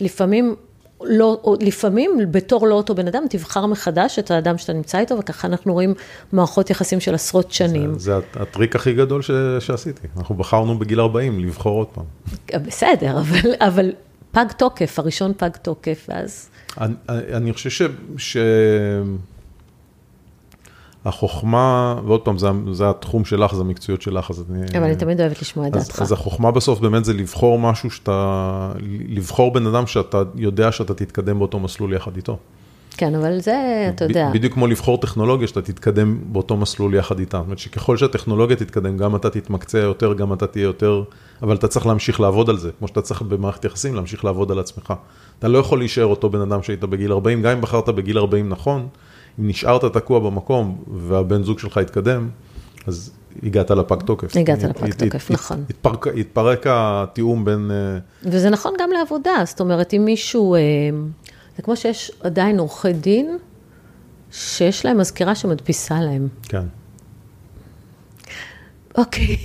Speaker 1: לפעמים, לא, לפעמים בתור לא אותו בן אדם, תבחר מחדש את האדם שאתה נמצא איתו, וככה אנחנו רואים מערכות יחסים של עשרות שנים.
Speaker 2: זה, זה הטריק הכי גדול ש, שעשיתי. אנחנו בחרנו בגיל 40 לבחור עוד פעם.
Speaker 1: בסדר, אבל, אבל פג תוקף, הראשון פג תוקף, ואז...
Speaker 2: אני, אני חושב ש... ש... החוכמה, ועוד פעם, זה, זה התחום שלך, זה המקצועיות שלך, אז אני...
Speaker 1: אבל אני תמיד אוהבת לשמוע את דעתך.
Speaker 2: אז החוכמה בסוף באמת זה לבחור משהו שאתה, לבחור בן אדם שאתה יודע שאתה תתקדם באותו מסלול יחד איתו.
Speaker 1: כן, אבל זה, אתה יודע.
Speaker 2: בדיוק כמו לבחור טכנולוגיה, שאתה תתקדם באותו מסלול יחד איתה. זאת אומרת שככל שהטכנולוגיה תתקדם, גם אתה תתמקצע יותר, גם אתה תהיה יותר, אבל אתה צריך להמשיך לעבוד על זה, כמו שאתה צריך במערכת יחסים, להמשיך לעבוד על עצמך. אתה לא יכול להישאר אותו בן אדם שהיית בגיל 40, גם אם בחרת בגיל 40 נכון, אם נשארת תקוע במקום והבן זוג שלך התקדם, אז הגעת לפג תוקף.
Speaker 1: הגעת לפג תוקף, נכון.
Speaker 2: התפרק, התפרק התיאום בין... אה,
Speaker 1: וזה נכון גם לעבודה, זאת אומרת, אם מישהו, אה, זה כמו שיש עדיין עורכי דין, שיש להם מזכירה שמדפיסה להם.
Speaker 2: כן.
Speaker 1: אוקיי,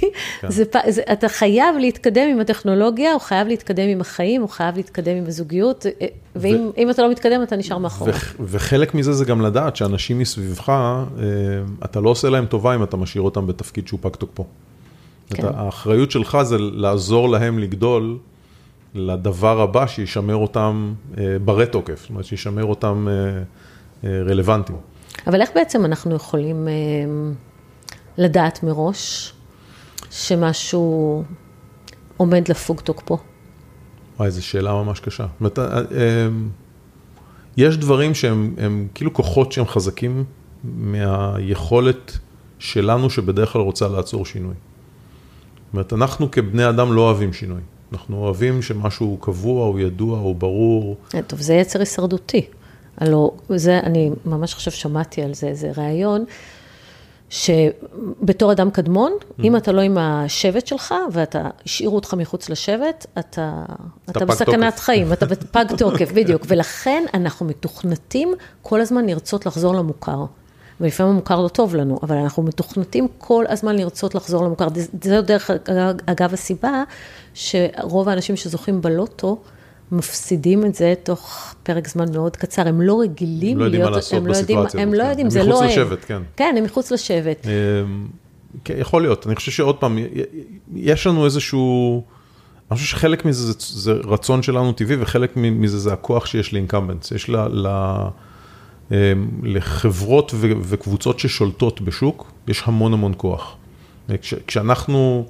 Speaker 1: כן. זה, זה, אתה חייב להתקדם עם הטכנולוגיה, הוא חייב להתקדם עם החיים, הוא חייב להתקדם עם הזוגיות, אה, ואם ו... אתה לא מתקדם, אתה נשאר מאחורה.
Speaker 2: ו... וחלק מזה זה גם לדעת שאנשים מסביבך, אה, אתה לא עושה להם טובה אם אתה משאיר אותם בתפקיד שהוא פג תוקפו. כן. האחריות שלך זה לעזור להם לגדול לדבר הבא שישמר אותם אה, ברי תוקף, זאת אומרת, שישמר אותם רלוונטיים.
Speaker 1: אבל איך בעצם אנחנו יכולים לדעת מראש שמשהו עומד לפוג תוקפו?
Speaker 2: וואי, זו שאלה ממש קשה. אומרת, אה, אה, יש דברים שהם כאילו כוחות שהם חזקים מהיכולת שלנו שבדרך כלל רוצה לעצור שינוי. זאת אומרת, אנחנו כבני אדם לא אוהבים שינוי. אנחנו אוהבים שמשהו קבוע, הוא ידוע, הוא ברור.
Speaker 1: אה, טוב, זה יצר הישרדותי. הלוא, זה, אני ממש עכשיו שמעתי על זה, איזה ראיון, שבתור אדם קדמון, mm-hmm. אם אתה לא עם השבט שלך, ואתה, השאירו אותך מחוץ לשבט, אתה, אתה, אתה בסכנת תוקף. חיים, אתה פג תוקף, בדיוק. ולכן אנחנו מתוכנתים כל הזמן לרצות לחזור למוכר. ולפעמים המוכר לא טוב לנו, אבל אנחנו מתוכנתים כל הזמן לרצות לחזור למוכר. זו דרך אגב הסיבה שרוב האנשים שזוכים בלוטו, מפסידים את זה תוך פרק זמן מאוד קצר, הם לא רגילים
Speaker 2: להיות, הם לא יודעים מה לעשות בסיטואציה הזאת.
Speaker 1: הם לא
Speaker 2: כן.
Speaker 1: יודעים, זה לא הם.
Speaker 2: מחוץ לשבט, כן.
Speaker 1: כן, הם מחוץ לשבט.
Speaker 2: אמ, כן, יכול להיות, אני חושב שעוד פעם, יש לנו איזשהו, אני חושב שחלק מזה זה, זה רצון שלנו טבעי, וחלק מזה זה הכוח שיש לאינקמבנס, יש לה, לה, אמ, לחברות וקבוצות ששולטות בשוק, יש המון המון כוח. כש, כשאנחנו...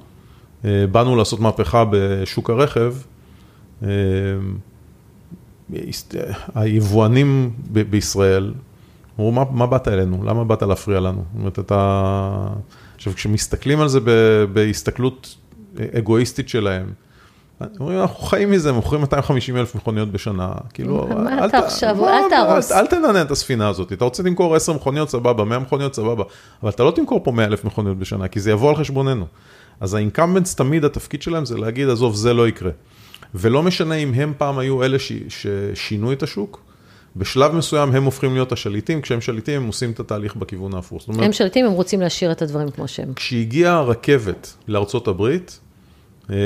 Speaker 2: אה, באנו לעשות מהפכה בשוק הרכב, היבואנים ב- בישראל אמרו, מה, מה באת אלינו? למה באת להפריע לנו? זאת אומרת, אתה... עכשיו, כשמסתכלים על זה ב- בהסתכלות אגואיסטית שלהם, אומרים, אנחנו חיים מזה, מוכרים 250 אלף מכוניות בשנה, כאילו,
Speaker 1: מה
Speaker 2: אל
Speaker 1: אתה
Speaker 2: ת-
Speaker 1: עכשיו,
Speaker 2: מה-
Speaker 1: אל תהרוס.
Speaker 2: אל תנענע את הספינה הזאת, אתה רוצה למכור 10 מכוניות, סבבה, 100 מכוניות, סבבה, אבל אתה לא תמכור פה 100 אלף מכוניות בשנה, כי זה יבוא על חשבוננו. אז האינקמבנטס תמיד התפקיד שלהם זה להגיד, עזוב, זה לא יקרה. ולא משנה אם הם פעם היו אלה ש- ששינו את השוק, בשלב מסוים הם הופכים להיות השליטים, כשהם שליטים הם עושים את התהליך בכיוון ההפוך. זאת אומרת,
Speaker 1: הם שולטים, הם רוצים להשאיר את הדברים כמו שהם.
Speaker 2: כשהגיעה הרכבת לארצות הברית, אה,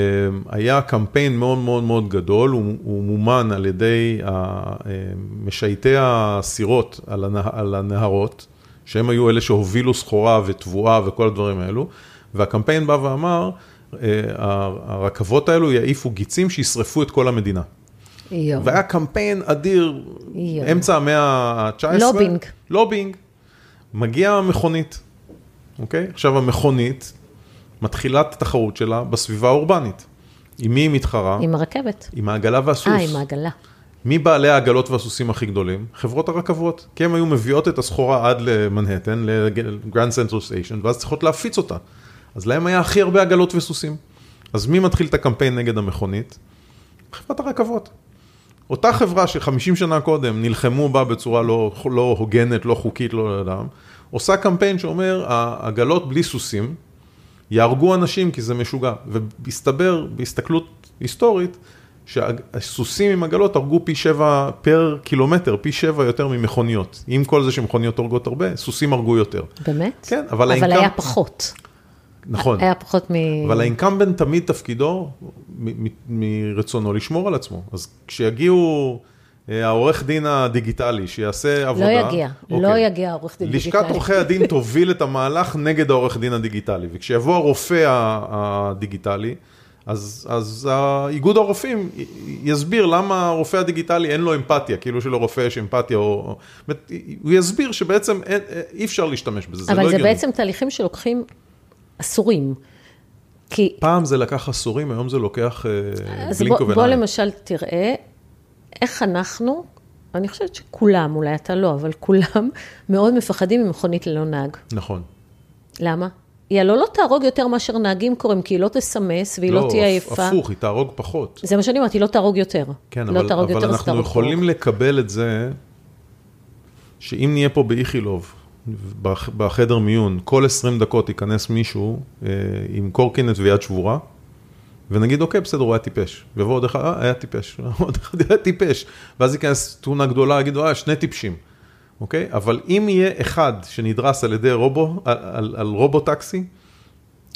Speaker 2: היה קמפיין מאוד מאוד מאוד גדול, הוא, הוא מומן על ידי אה, משייטי הסירות על, הנה, על הנהרות, שהם היו אלה שהובילו סחורה ותבואה וכל הדברים האלו, והקמפיין בא ואמר, הרכבות האלו יעיפו גיצים שישרפו את כל המדינה.
Speaker 1: יואו.
Speaker 2: והיה קמפיין אדיר,
Speaker 1: יואו.
Speaker 2: אמצע המאה ה-19.
Speaker 1: Lobbying.
Speaker 2: Lobbying. מגיעה המכונית, אוקיי? עכשיו המכונית מתחילה את התחרות שלה בסביבה האורבנית. עם מי היא מתחרה?
Speaker 1: עם הרכבת.
Speaker 2: עם העגלה והסוס.
Speaker 1: אה, עם העגלה.
Speaker 2: מי בעלי העגלות והסוסים הכי גדולים? חברות הרכבות. כי הם היו מביאות את הסחורה עד למנהטן, לגרנד סנטרל סטיישן, ואז צריכות להפיץ אותה. אז להם היה הכי הרבה עגלות וסוסים. אז מי מתחיל את הקמפיין נגד המכונית? חברת הרכבות. אותה חברה ש-50 שנה קודם נלחמו בה בצורה לא, לא הוגנת, לא חוקית, לא אדם, עושה קמפיין שאומר, העגלות בלי סוסים יהרגו אנשים כי זה משוגע. והסתבר, בהסתכלות היסטורית, שהסוסים עם עגלות הרגו פי שבע פר קילומטר, פי שבע יותר ממכוניות. עם כל זה שמכוניות הורגות הרבה, סוסים הרגו יותר.
Speaker 1: באמת?
Speaker 2: כן, אבל
Speaker 1: אבל
Speaker 2: האינקם-
Speaker 1: היה פחות.
Speaker 2: נכון.
Speaker 1: היה פחות מ...
Speaker 2: אבל האינקמבנט תמיד תפקידו, מרצונו לשמור על עצמו. אז כשיגיעו אה, העורך דין הדיגיטלי שיעשה
Speaker 1: לא
Speaker 2: עבודה...
Speaker 1: יגיע, לא
Speaker 2: אוקיי.
Speaker 1: יגיע העורך דין
Speaker 2: לשכת
Speaker 1: דיגיטלי.
Speaker 2: עורכי הדין תוביל את המהלך נגד העורך דין הדיגיטלי, וכשיבוא הרופא הדיגיטלי, אז, אז איגוד הרופאים יסביר למה הרופא הדיגיטלי אין לו אמפתיה, כאילו שלרופא יש אמפתיה, או, הוא יסביר שבעצם אין, אי אפשר להשתמש בזה, זה לא
Speaker 1: אבל זה
Speaker 2: הגיוני.
Speaker 1: בעצם תהליכים שלוקחים עשורים. כי...
Speaker 2: פעם זה לקח עשורים, היום זה לוקח אה,
Speaker 1: אז
Speaker 2: בלינק
Speaker 1: בוא, בוא
Speaker 2: ובעיניים.
Speaker 1: למשל תראה איך אנחנו, אני חושבת שכולם, אולי אתה לא, אבל כולם מאוד מפחדים ממכונית ללא נהג.
Speaker 2: נכון.
Speaker 1: למה? היא הלא לא תהרוג יותר מאשר נהגים קוראים, כי היא לא תסמס והיא לא, תהיה
Speaker 2: הפ-
Speaker 1: עייפה.
Speaker 2: הפוך, היא תהרוג פחות.
Speaker 1: זה מה שאני אומרת, היא לא תהרוג יותר.
Speaker 2: כן,
Speaker 1: לא
Speaker 2: אבל,
Speaker 1: תהרוג
Speaker 2: אבל
Speaker 1: יותר, אז
Speaker 2: אנחנו יכולים
Speaker 1: פחות.
Speaker 2: לקבל את זה, שאם נהיה פה באיכילוב, בחדר מיון, כל 20 דקות ייכנס מישהו אה, עם קורקינט ויד שבורה, ונגיד, אוקיי, בסדר, הוא היה טיפש. ויבוא עוד אחד, אה, היה טיפש. עוד אחד היה טיפש. ואז ייכנס תאונה גדולה, יגידו, אה, שני טיפשים. אוקיי? אבל אם יהיה אחד שנדרס על ידי רובו, על, על, על רובו טקסי,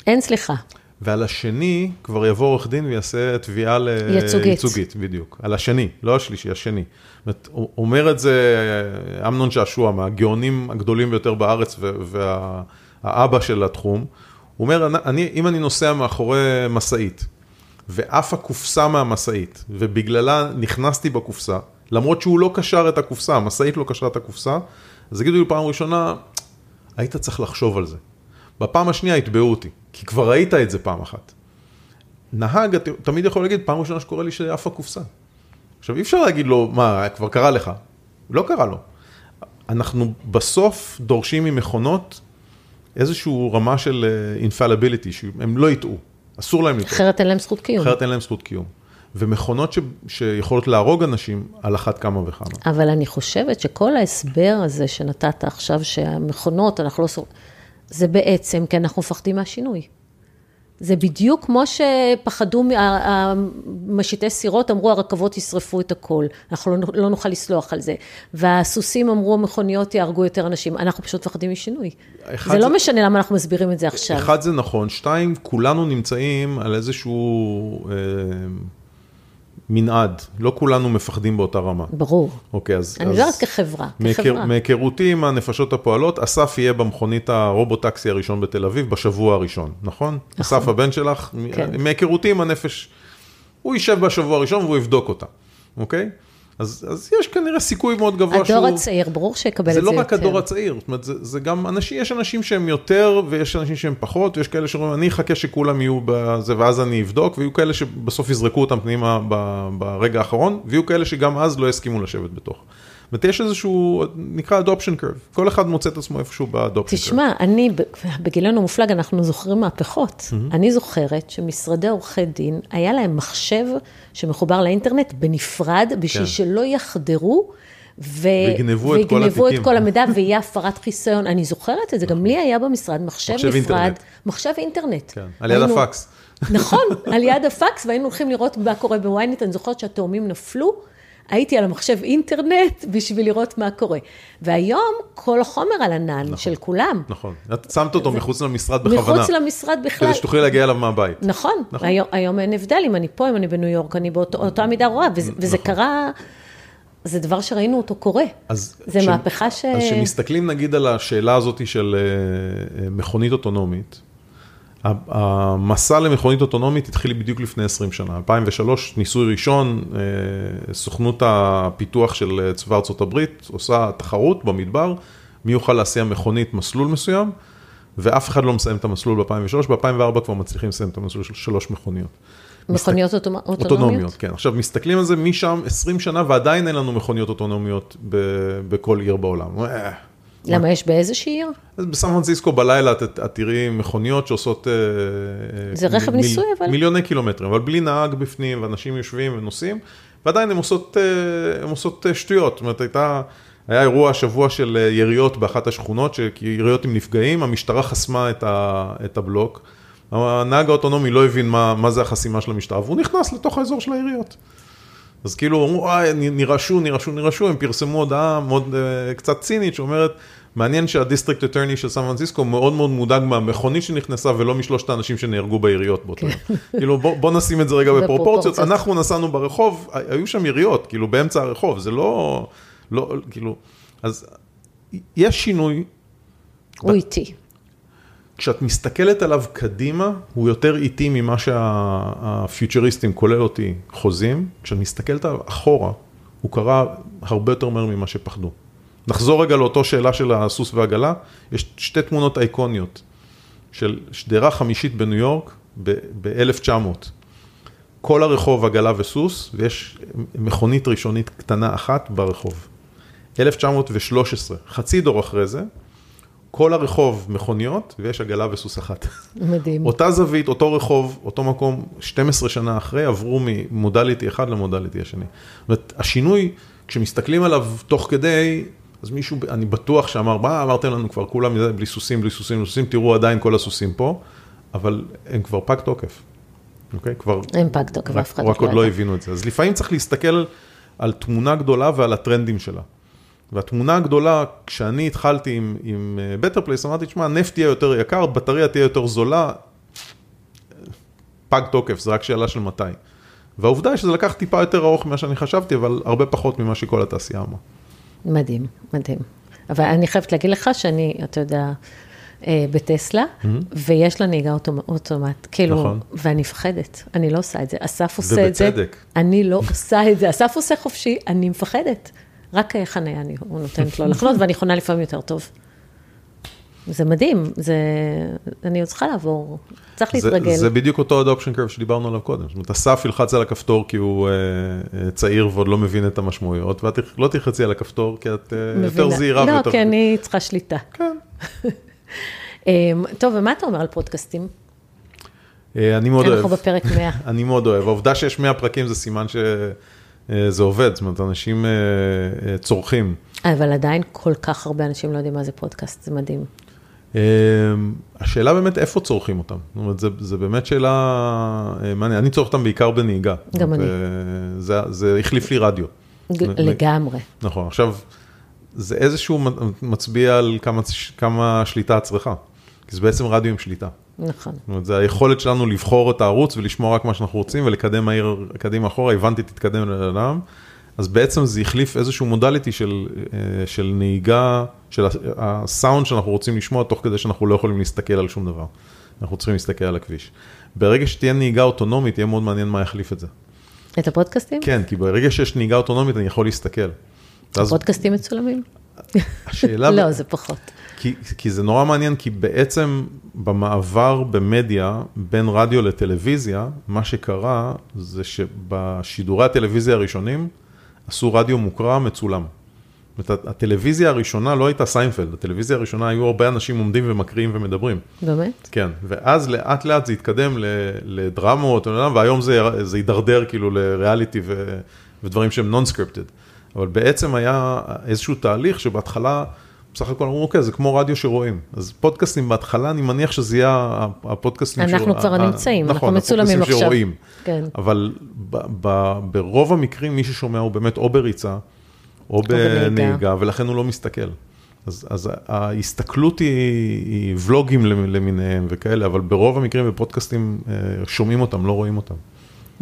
Speaker 1: אין סליחה.
Speaker 2: ועל השני כבר יבוא עורך דין ויעשה תביעה ל-
Speaker 1: ייצוגית.
Speaker 2: ייצוגית, בדיוק. על השני, לא השלישי, השני. זאת אומרת, אומר את זה אמנון שעשוע, מהגאונים הגדולים ביותר בארץ והאבא של התחום. הוא אומר, אני, אם אני נוסע מאחורי משאית, ועף הקופסה מהמשאית, ובגללה נכנסתי בקופסה, למרות שהוא לא קשר את הקופסה, המשאית לא קשרה את הקופסה, אז יגידו לי פעם ראשונה, היית צריך לחשוב על זה. בפעם השנייה יתבעו אותי, כי כבר ראית את זה פעם אחת. נהג, אתה תמיד יכול להגיד, פעם ראשונה שקורה לי שעף הקופסה. עכשיו, אי אפשר להגיד לו, מה, כבר קרה לך? לא קרה לו. אנחנו בסוף דורשים ממכונות איזושהי רמה של אינפלביליטי, שהם לא יטעו, אסור להם לטעות.
Speaker 1: אחרת אין להם זכות קיום.
Speaker 2: אחרת אין להם זכות קיום. ומכונות ש... שיכולות להרוג אנשים, על אחת כמה וכמה.
Speaker 1: אבל אני חושבת שכל ההסבר הזה שנתת עכשיו, שהמכונות, אנחנו לא... זה בעצם כי אנחנו מפחדים מהשינוי. זה בדיוק כמו שפחדו, המשיטי סירות אמרו, הרכבות ישרפו את הכל, אנחנו לא, לא נוכל לסלוח על זה. והסוסים אמרו, המכוניות יהרגו יותר אנשים, אנחנו פשוט מפחדים משינוי.
Speaker 2: אחד
Speaker 1: זה לא
Speaker 2: זה-
Speaker 1: משנה למה אנחנו מסבירים את זה עכשיו.
Speaker 2: אחד זה נכון, שתיים, כולנו נמצאים על איזשהו אה, מנעד, לא כולנו מפחדים באותה רמה.
Speaker 1: ברור.
Speaker 2: אוקיי, אז...
Speaker 1: אני מדברת כחברה, כחברה.
Speaker 2: מהיכרותי עם הנפשות הפועלות, אסף יהיה במכונית הרובוטקסי הראשון בתל אביב בשבוע הראשון, נכון? אסף הבן שלך,
Speaker 1: כן.
Speaker 2: מהיכרותי עם הנפש, הוא יישב בשבוע הראשון והוא יבדוק אותה, אוקיי? אז, אז יש כנראה סיכוי מאוד גבוה
Speaker 1: הדור
Speaker 2: שהוא...
Speaker 1: הדור הצעיר, ברור שיקבל את זה יותר.
Speaker 2: זה לא רק הדור הצעיר, זאת אומרת, זה, זה גם אנשים, יש אנשים שהם יותר ויש אנשים שהם פחות, ויש כאלה שאומרים, אני אחכה שכולם יהיו בזה ואז אני אבדוק, ויהיו כאלה שבסוף יזרקו אותם פנימה ברגע האחרון, ויהיו כאלה שגם אז לא יסכימו לשבת בתוך. זאת אומרת, יש איזשהו, נקרא adoption curve, כל אחד מוצא את עצמו איפשהו ב-adoption curve.
Speaker 1: תשמע, אני, בגילנו המופלג, אנחנו זוכרים מהפכות. Mm-hmm. אני זוכרת שמשרדי עורכי דין, היה להם מחשב שמחובר לאינטרנט בנפרד, בשביל כן. שלא יחדרו. ו...
Speaker 2: ויגנבו את כל התיקים.
Speaker 1: את כל המידע ויהיה הפרת חיסיון. אני זוכרת את זה, גם לי היה במשרד מחשב, מחשב נפרד, אינטרנט. מחשב אינטרנט.
Speaker 2: כן, על יד. הפקס.
Speaker 1: נכון, על יד הפקס, והיינו הולכים לראות מה קורה בוויינט, אני זוכרת שהתאומים נפלו. הייתי על המחשב אינטרנט בשביל לראות מה קורה. והיום כל החומר על ענן נכון, של כולם.
Speaker 2: נכון. את שמת אותו ו... מחוץ למשרד בכוונה.
Speaker 1: מחוץ למשרד בכלל.
Speaker 2: כדי שתוכלי להגיע אליו מהבית.
Speaker 1: נכון. נכון. היום, היום אין הבדל אם אני פה, אם אני בניו יורק, אני באותה מידה רואה, וזה, נכון. וזה קרה... זה דבר שראינו אותו קורה. אז זה ש... מהפכה ש...
Speaker 2: אז כשמסתכלים נגיד על השאלה הזאת של אה, אה, מכונית אוטונומית, המסע למכונית אוטונומית התחיל בדיוק לפני 20 שנה, 2003, ניסוי ראשון, אה, סוכנות הפיתוח של צבא ארצות הברית עושה תחרות במדבר, מי יוכל להסיע מכונית מסלול מסוים, ואף אחד לא מסיים את המסלול ב-2003, ב-2004 כבר מצליחים לסיים את המסלול של שלוש מכוניות.
Speaker 1: מכוניות מסת... אוטונומיות?
Speaker 2: אוטונומיות, כן. עכשיו, מסתכלים על זה משם 20 שנה, ועדיין אין לנו מכוניות אוטונומיות בכל עיר בעולם. אה,
Speaker 1: למה, יש באיזושהי עיר?
Speaker 2: אז בסן פרנסיסקו בלילה את תראי מכוניות שעושות... אה,
Speaker 1: אה, זה רכב ניסוי, אבל...
Speaker 2: מיליוני קילומטרים, אבל בלי נהג בפנים, ואנשים יושבים ונוסעים, ועדיין הן עושות, עושות שטויות. זאת אומרת, הייתה... היה אירוע השבוע של יריות באחת השכונות, יריות עם נפגעים, המשטרה חסמה את, ה, את הבלוק. הנהג האוטונומי לא הבין מה, מה זה החסימה של המשטרה, והוא נכנס לתוך האזור של העיריות. אז כאילו, אמרו, וואי, נרעשו, נרעשו, נרעשו, הם פרסמו הודעה מאוד uh, קצת צינית, שאומרת, מעניין שה-district attorney של סן פרנסיסקו מאוד מאוד מודאג מהמכונית שנכנסה, ולא משלושת האנשים שנהרגו ביריות באותו יום. כן. כאילו, בוא, בוא נשים את זה רגע בפרופורציות. אנחנו נסענו ברחוב, היו שם יריות, כאילו, באמצע הרחוב, זה לא, לא, כאילו, אז יש שינוי.
Speaker 1: הוא איטי.
Speaker 2: כשאת מסתכלת עליו קדימה, הוא יותר איטי ממה שה-futurists, כולל אותי, חוזים. כשאת מסתכלת עליו אחורה, הוא קרה הרבה יותר מהר ממה שפחדו. נחזור רגע לאותו שאלה של הסוס והעגלה, יש שתי תמונות אייקוניות של שדרה חמישית בניו יורק ב-1900. כל הרחוב עגלה וסוס, ויש מכונית ראשונית קטנה אחת ברחוב. 1913, חצי דור אחרי זה, כל הרחוב מכוניות, ויש עגלה וסוס אחת.
Speaker 1: מדהים.
Speaker 2: אותה זווית, אותו רחוב, אותו מקום, 12 שנה אחרי, עברו ממודליטי אחד למודליטי השני. זאת אומרת, השינוי, כשמסתכלים עליו תוך כדי, אז מישהו, אני בטוח שאמר, מה אמרתם לנו כבר, כולם בלי סוסים, בלי סוסים, בלי סוסים, תראו עדיין כל הסוסים פה, אבל הם כבר פג תוקף. אוקיי? כבר...
Speaker 1: הם פג תוקף, אף אחד
Speaker 2: לא רק עוד לא הבינו את זה. אז לפעמים צריך להסתכל על תמונה גדולה ועל הטרנדים שלה. והתמונה הגדולה, כשאני התחלתי עם, עם uh, Better Place, אמרתי, תשמע, נפט יהיה יותר יקר, בטריה תהיה יותר זולה, פג תוקף, זה רק שאלה של מתי. והעובדה היא שזה לקח טיפה יותר ארוך ממה שאני חשבתי, אבל הרבה פחות ממה שכל התעשייה אמרה.
Speaker 1: מדהים, מדהים. אבל אני חייבת להגיד לך שאני, אתה יודע, אה, בטסלה, mm-hmm. ויש לה נהיגה אוטומט, כאילו, נכון. ואני מפחדת, אני לא עושה את זה. אסף עושה את זה.
Speaker 2: ובצדק.
Speaker 1: אני לא עושה את זה. אסף עושה חופשי, אני מפחדת. רק חניה הוא נותנת לו לחנות, ואני חונה לפעמים יותר טוב. זה מדהים, זה, אני עוד צריכה לעבור, צריך להתרגל.
Speaker 2: זה, זה בדיוק אותו אדופשן קרב שדיברנו עליו קודם. זאת אומרת, אסף ילחץ על הכפתור כי הוא uh, צעיר ועוד לא מבין את המשמעויות, ואת לא תלחצי על הכפתור כי את uh, יותר זהירה.
Speaker 1: לא,
Speaker 2: ויותר...
Speaker 1: כי אני צריכה שליטה.
Speaker 2: כן.
Speaker 1: אמ, טוב, ומה אתה אומר על פודקאסטים?
Speaker 2: אני מאוד אוהב.
Speaker 1: אנחנו בפרק 100.
Speaker 2: אני מאוד אוהב. העובדה שיש 100 פרקים זה סימן ש... אה, עובד, זאת אומרת, אנשים אה, אה, צורכים.
Speaker 1: אבל עדיין כל כך הרבה אנשים לא יודעים מה זה פודקאסט, זה מדהים.
Speaker 2: השאלה באמת איפה צורכים אותם. זאת אומרת, זה באמת שאלה מעניינת. אני צורך אותם בעיקר בנהיגה.
Speaker 1: גם אני.
Speaker 2: זה, זה החליף לי רדיו.
Speaker 1: לגמרי.
Speaker 2: נכון, עכשיו, זה איזשהו מצביע על כמה, כמה שליטה את צריכה. כי זה בעצם רדיו עם שליטה.
Speaker 1: נכון. זאת
Speaker 2: אומרת, זה היכולת שלנו לבחור את הערוץ ולשמוע רק מה שאנחנו רוצים ולקדם מהיר קדימה אחורה, הבנתי, תתקדם לאדם. אז בעצם זה החליף איזשהו מודליטי של, אה, של נהיגה, של הסאונד שאנחנו רוצים לשמוע, תוך כדי שאנחנו לא יכולים להסתכל על שום דבר. אנחנו צריכים להסתכל על הכביש. ברגע שתהיה נהיגה אוטונומית, יהיה מאוד מעניין מה יחליף את זה.
Speaker 1: את הפודקאסטים?
Speaker 2: כן, כי ברגע שיש נהיגה אוטונומית אני יכול להסתכל.
Speaker 1: הפודקאסטים מצולמים?
Speaker 2: השאלה...
Speaker 1: לא, זה פחות.
Speaker 2: כי, כי זה נורא מעניין, כי בעצם במעבר במדיה בין רדיו לטלוויזיה, מה שקרה זה שבשידורי הטלוויזיה הראשונים עשו רדיו מוקרא מצולם. זאת אומרת, הטלוויזיה הראשונה לא הייתה סיינפלד, הטלוויזיה הראשונה היו הרבה אנשים עומדים ומקריאים ומדברים.
Speaker 1: באמת?
Speaker 2: כן, ואז לאט לאט זה התקדם לדרמות, והיום זה, זה הידרדר כאילו לריאליטי ודברים שהם non-scripted. אבל בעצם היה איזשהו תהליך שבהתחלה, בסך הכל אמרו, אוקיי, זה כמו רדיו שרואים. אז פודקאסטים בהתחלה, אני מניח שזה יהיה הפודקאסטים
Speaker 1: אנחנו
Speaker 2: ש...
Speaker 1: כבר נמצאים, אנחנו
Speaker 2: נכון,
Speaker 1: מצולמים
Speaker 2: הפודקאסטים
Speaker 1: עכשיו.
Speaker 2: שרואים.
Speaker 1: כן.
Speaker 2: אבל ברוב המקרים מי ששומע הוא באמת או בריצה, או
Speaker 1: בנהיגה.
Speaker 2: ולכן הוא לא מסתכל. אז, אז ההסתכלות היא, היא ולוגים למיניהם וכאלה, אבל ברוב המקרים בפודקאסטים אה, שומעים אותם, לא רואים אותם.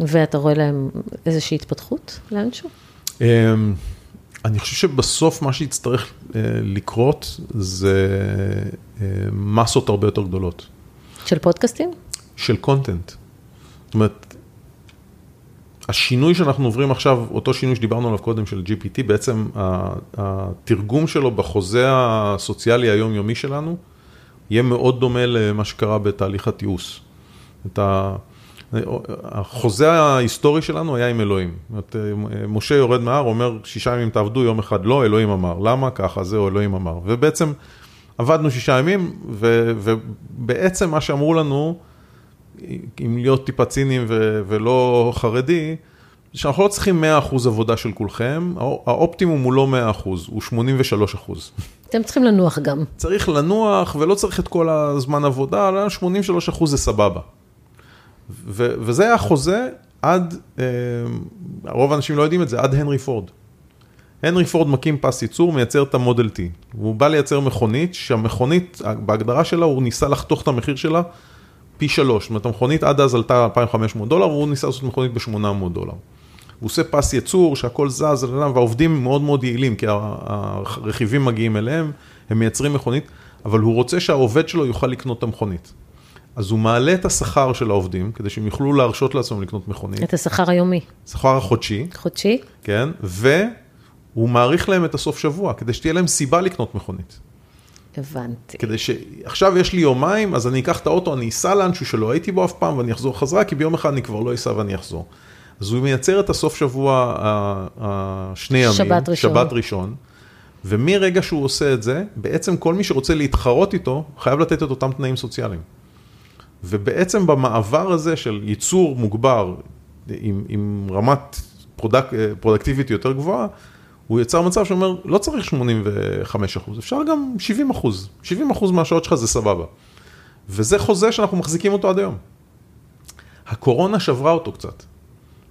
Speaker 1: ואתה רואה להם איזושהי התפתחות לאנשהו?
Speaker 2: אמ, אני חושב שבסוף מה שיצטרך אה, לקרות זה אה, מסות הרבה יותר גדולות
Speaker 1: של פודקאסטים?
Speaker 2: של קונטנט. זאת אומרת, השינוי שאנחנו עוברים עכשיו, אותו שינוי שדיברנו עליו קודם של GPT, בעצם התרגום שלו בחוזה הסוציאלי היומיומי שלנו, יהיה מאוד דומה למה שקרה בתהליך התיעוש. את ה... החוזה ההיסטורי שלנו היה עם אלוהים. אומרת, משה יורד מההר, אומר, שישה ימים תעבדו, יום אחד לא, אלוהים אמר. למה? ככה, זהו, אלוהים אמר. ובעצם עבדנו שישה ימים, ו, ובעצם מה שאמרו לנו, אם להיות טיפה ציניים ולא חרדי, שאנחנו לא צריכים 100% עבודה של כולכם, האופטימום הוא לא 100%, הוא 83%.
Speaker 1: אתם צריכים לנוח גם.
Speaker 2: צריך לנוח ולא צריך את כל הזמן עבודה, אלא 83% זה סבבה. ו- וזה היה חוזה עד, אה, רוב האנשים לא יודעים את זה, עד הנרי פורד. הנרי פורד מקים פס ייצור, מייצר את המודל T. הוא בא לייצר מכונית, שהמכונית, בהגדרה שלה, הוא ניסה לחתוך את המחיר שלה פי שלוש. זאת אומרת, המכונית עד אז עלתה 2,500 דולר, והוא ניסה לעשות מכונית ב-800 דולר. הוא עושה פס ייצור, שהכל זז, והעובדים מאוד מאוד יעילים, כי הרכיבים מגיעים אליהם, הם מייצרים מכונית, אבל הוא רוצה שהעובד שלו יוכל לקנות את המכונית. אז הוא מעלה את השכר של העובדים, כדי שהם יוכלו להרשות לעצמם לקנות מכונית.
Speaker 1: את השכר היומי.
Speaker 2: שכר החודשי,
Speaker 1: חודשי?
Speaker 2: כן, והוא מעריך להם את הסוף שבוע, כדי שתהיה להם סיבה לקנות מכונית.
Speaker 1: הבנתי.
Speaker 2: כדי שעכשיו יש לי יומיים, אז אני אקח את האוטו, אני אסע לאנשהו שלא הייתי בו אף פעם, ואני אחזור חזרה, כי ביום אחד אני כבר לא אסע ואני אחזור. אז הוא מייצר את הסוף שבוע השני ימים,
Speaker 1: שבת ראשון.
Speaker 2: שבת ראשון, ומרגע שהוא עושה את זה, בעצם כל מי שרוצה להתחרות איתו, חייב לתת את אותם תנאים סוציאליים. ובעצם במעבר הזה של ייצור מוגבר עם, עם רמת פרודק, פרודקטיבית יותר גבוהה, הוא יצר מצב שאומר, לא צריך 85 אחוז, אפשר גם 70 אחוז, 70 אחוז מהשעות שלך זה סבבה. וזה חוזה שאנחנו מחזיקים אותו עד היום. הקורונה שברה אותו קצת.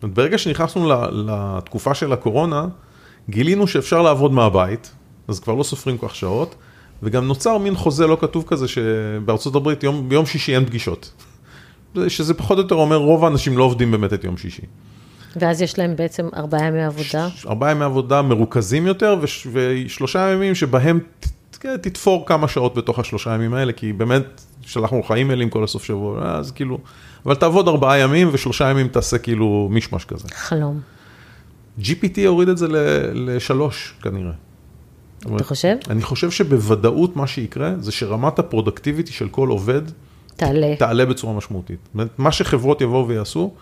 Speaker 2: ברגע שנכנסנו לתקופה של הקורונה, גילינו שאפשר לעבוד מהבית, אז כבר לא סופרים כך שעות, וגם נוצר מין חוזה לא כתוב כזה שבארצות הברית יום, ביום שישי אין פגישות. שזה פחות או יותר אומר, רוב האנשים לא עובדים באמת את יום שישי.
Speaker 1: ואז יש להם בעצם ארבעה ימי עבודה.
Speaker 2: ארבעה ימי עבודה מרוכזים יותר, וש, ושלושה ימים שבהם ת, תתפור כמה שעות בתוך השלושה ימים האלה, כי באמת שלחנו לך אימיילים כל הסוף שבוע, אז כאילו, אבל תעבוד ארבעה ימים ושלושה ימים תעשה כאילו מישמש כזה.
Speaker 1: חלום.
Speaker 2: GPT הוריד את זה לשלוש כנראה.
Speaker 1: אתה חושב?
Speaker 2: אני חושב שבוודאות מה שיקרה זה שרמת ה-productivity של כל עובד
Speaker 1: תעלה.
Speaker 2: תעלה בצורה משמעותית. אומרת, מה שחברות יבואו ויעשו,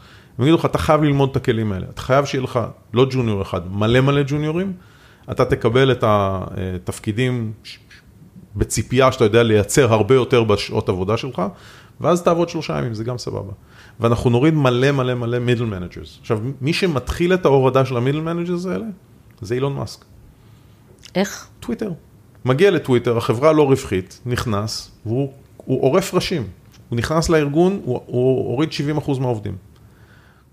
Speaker 2: הם יגידו לך, אתה חייב ללמוד את הכלים האלה. אתה חייב שיהיה לך לא ג'וניור אחד, מלא מלא ג'וניורים, אתה תקבל את התפקידים בציפייה שאתה יודע לייצר הרבה יותר בשעות עבודה שלך, ואז תעבוד שלושה ימים, זה גם סבבה. ואנחנו נוריד מלא מלא מלא middle managers. עכשיו, מי שמתחיל את ההורדה של ה-middle managers האלה, זה אילון מאסק.
Speaker 1: איך?
Speaker 2: טוויטר. מגיע לטוויטר, החברה לא רווחית, נכנס, והוא עורף ראשים. הוא נכנס לארגון, הוא, הוא הוריד 70% מהעובדים.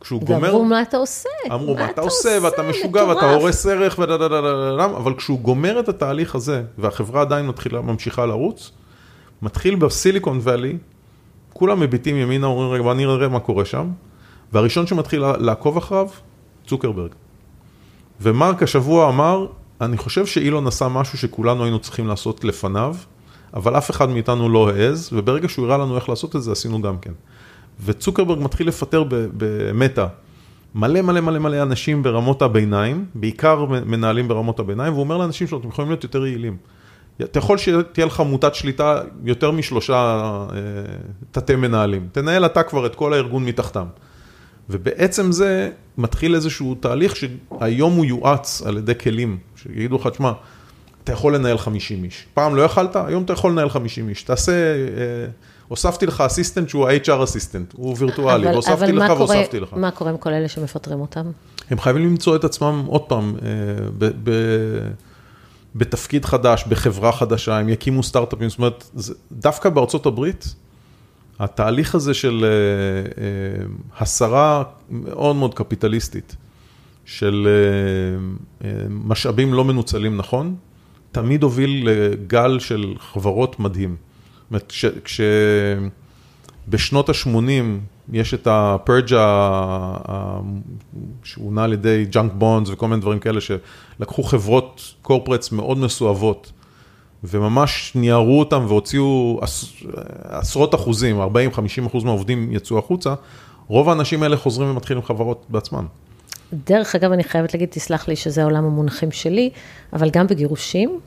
Speaker 2: כשהוא גומר...
Speaker 1: ואמרו מה אתה עושה?
Speaker 2: אמרו מה אתה עושה, ואתה משוגע, ואתה הורס ערך, אבל כשהוא גומר את התהליך הזה, והחברה עדיין מתחילה, ממשיכה לרוץ, מתחיל בסיליקון ואלי, כולם מביטים ימינה, אומרים רגע, בוא נראה מה קורה שם, והראשון שמתחיל לעקוב אחריו, צוקרברג. ומרק השבוע אמר, אני חושב שאילון עשה משהו שכולנו היינו צריכים לעשות לפניו, אבל אף אחד מאיתנו לא העז, וברגע שהוא הראה לנו איך לעשות את זה, עשינו גם כן. וצוקרברג מתחיל לפטר במטא מלא מלא מלא מלא אנשים ברמות הביניים, בעיקר מנהלים ברמות הביניים, והוא אומר לאנשים שלו, אתם יכולים להיות יותר יעילים. אתה יכול שתהיה לך מוטת שליטה יותר משלושה אה, תתי מנהלים. תנהל אתה כבר את כל הארגון מתחתם. ובעצם זה מתחיל איזשהו תהליך שהיום הוא יואץ על ידי כלים, שיגידו לך, תשמע, אתה יכול לנהל 50 איש. פעם לא יכלת, היום אתה יכול לנהל 50 איש. תעשה, אה, הוספתי לך אסיסטנט שהוא ה-HR אסיסטנט, הוא וירטואלי, אבל, והוספתי
Speaker 1: אבל
Speaker 2: לך והוספתי לך.
Speaker 1: מה קורה עם כל אלה שמפטרים אותם?
Speaker 2: הם חייבים למצוא את עצמם עוד פעם, אה, ב, ב, בתפקיד חדש, בחברה חדשה, הם יקימו סטארט-אפים, זאת אומרת, דווקא בארצות הברית, התהליך הזה של אה, אה, הסרה מאוד מאוד קפיטליסטית, של אה, משאבים לא מנוצלים נכון, תמיד הוביל לגל של חברות מדהים. אומרת, כשבשנות ה-80 יש את ה-purge שהונה על ידי junk bonds וכל מיני דברים כאלה, שלקחו חברות corporates מאוד מסואבות. וממש ניערו אותם והוציאו עשרות אחוזים, 40-50 אחוז מהעובדים יצאו החוצה, רוב האנשים האלה חוזרים ומתחילים חברות בעצממם.
Speaker 1: דרך אגב, אני חייבת להגיד, תסלח לי שזה עולם המונחים שלי, אבל גם בגירושים,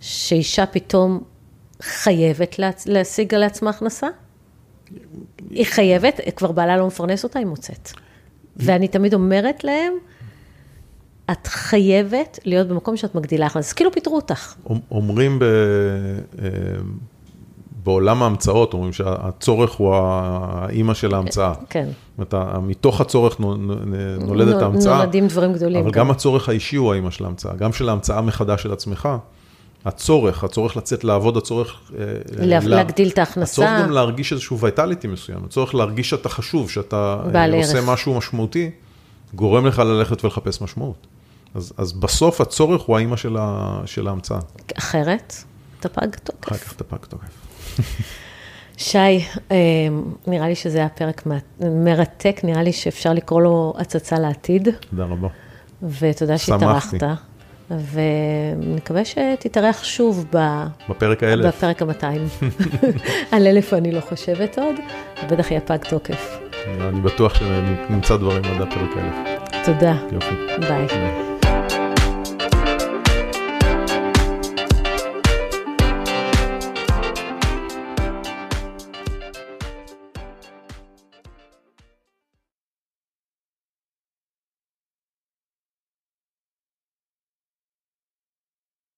Speaker 1: שאישה פתאום חייבת להשיג לעצמה הכנסה, היא חייבת, כבר בעלה לא מפרנס אותה, היא מוצאת. ואני תמיד אומרת להם, את חייבת להיות במקום שאת מגדילה הכנסה, אז כאילו פיטרו אותך.
Speaker 2: אומרים ב... אה, בעולם ההמצאות, אומרים שהצורך הוא האימא של ההמצאה.
Speaker 1: כן.
Speaker 2: זאת אומרת, מתוך הצורך נולדת ההמצאה.
Speaker 1: נולדים דברים גדולים.
Speaker 2: אבל גם הצורך האישי הוא האימא של ההמצאה, גם של ההמצאה מחדש של עצמך. הצורך, הצורך לצאת לעבוד, הצורך...
Speaker 1: אה, להגדיל את ההכנסה.
Speaker 2: הצורך גם להרגיש איזשהו ויטליטי מסוים, הצורך להרגיש שאתה חשוב, שאתה עושה משהו משמעותי, גורם לך ללכת ולחפש משמעות. אז, אז בסוף הצורך הוא האימא של, ה, של ההמצאה.
Speaker 1: אחרת, אתה פג תוקף.
Speaker 2: אחר כך אתה פג תוקף.
Speaker 1: שי, אה, נראה לי שזה היה פרק מרתק, נראה לי שאפשר לקרוא לו הצצה לעתיד.
Speaker 2: תודה רבה.
Speaker 1: ותודה שהתארחת. ונקווה שתתארח שוב ב...
Speaker 2: בפרק האלף.
Speaker 1: בפרק המאתיים. על אלף אני לא חושבת עוד, בטח יהיה פג תוקף.
Speaker 2: אני בטוח שנמצא דברים עד הפרק האלף.
Speaker 1: תודה.
Speaker 2: יופי.
Speaker 1: ביי.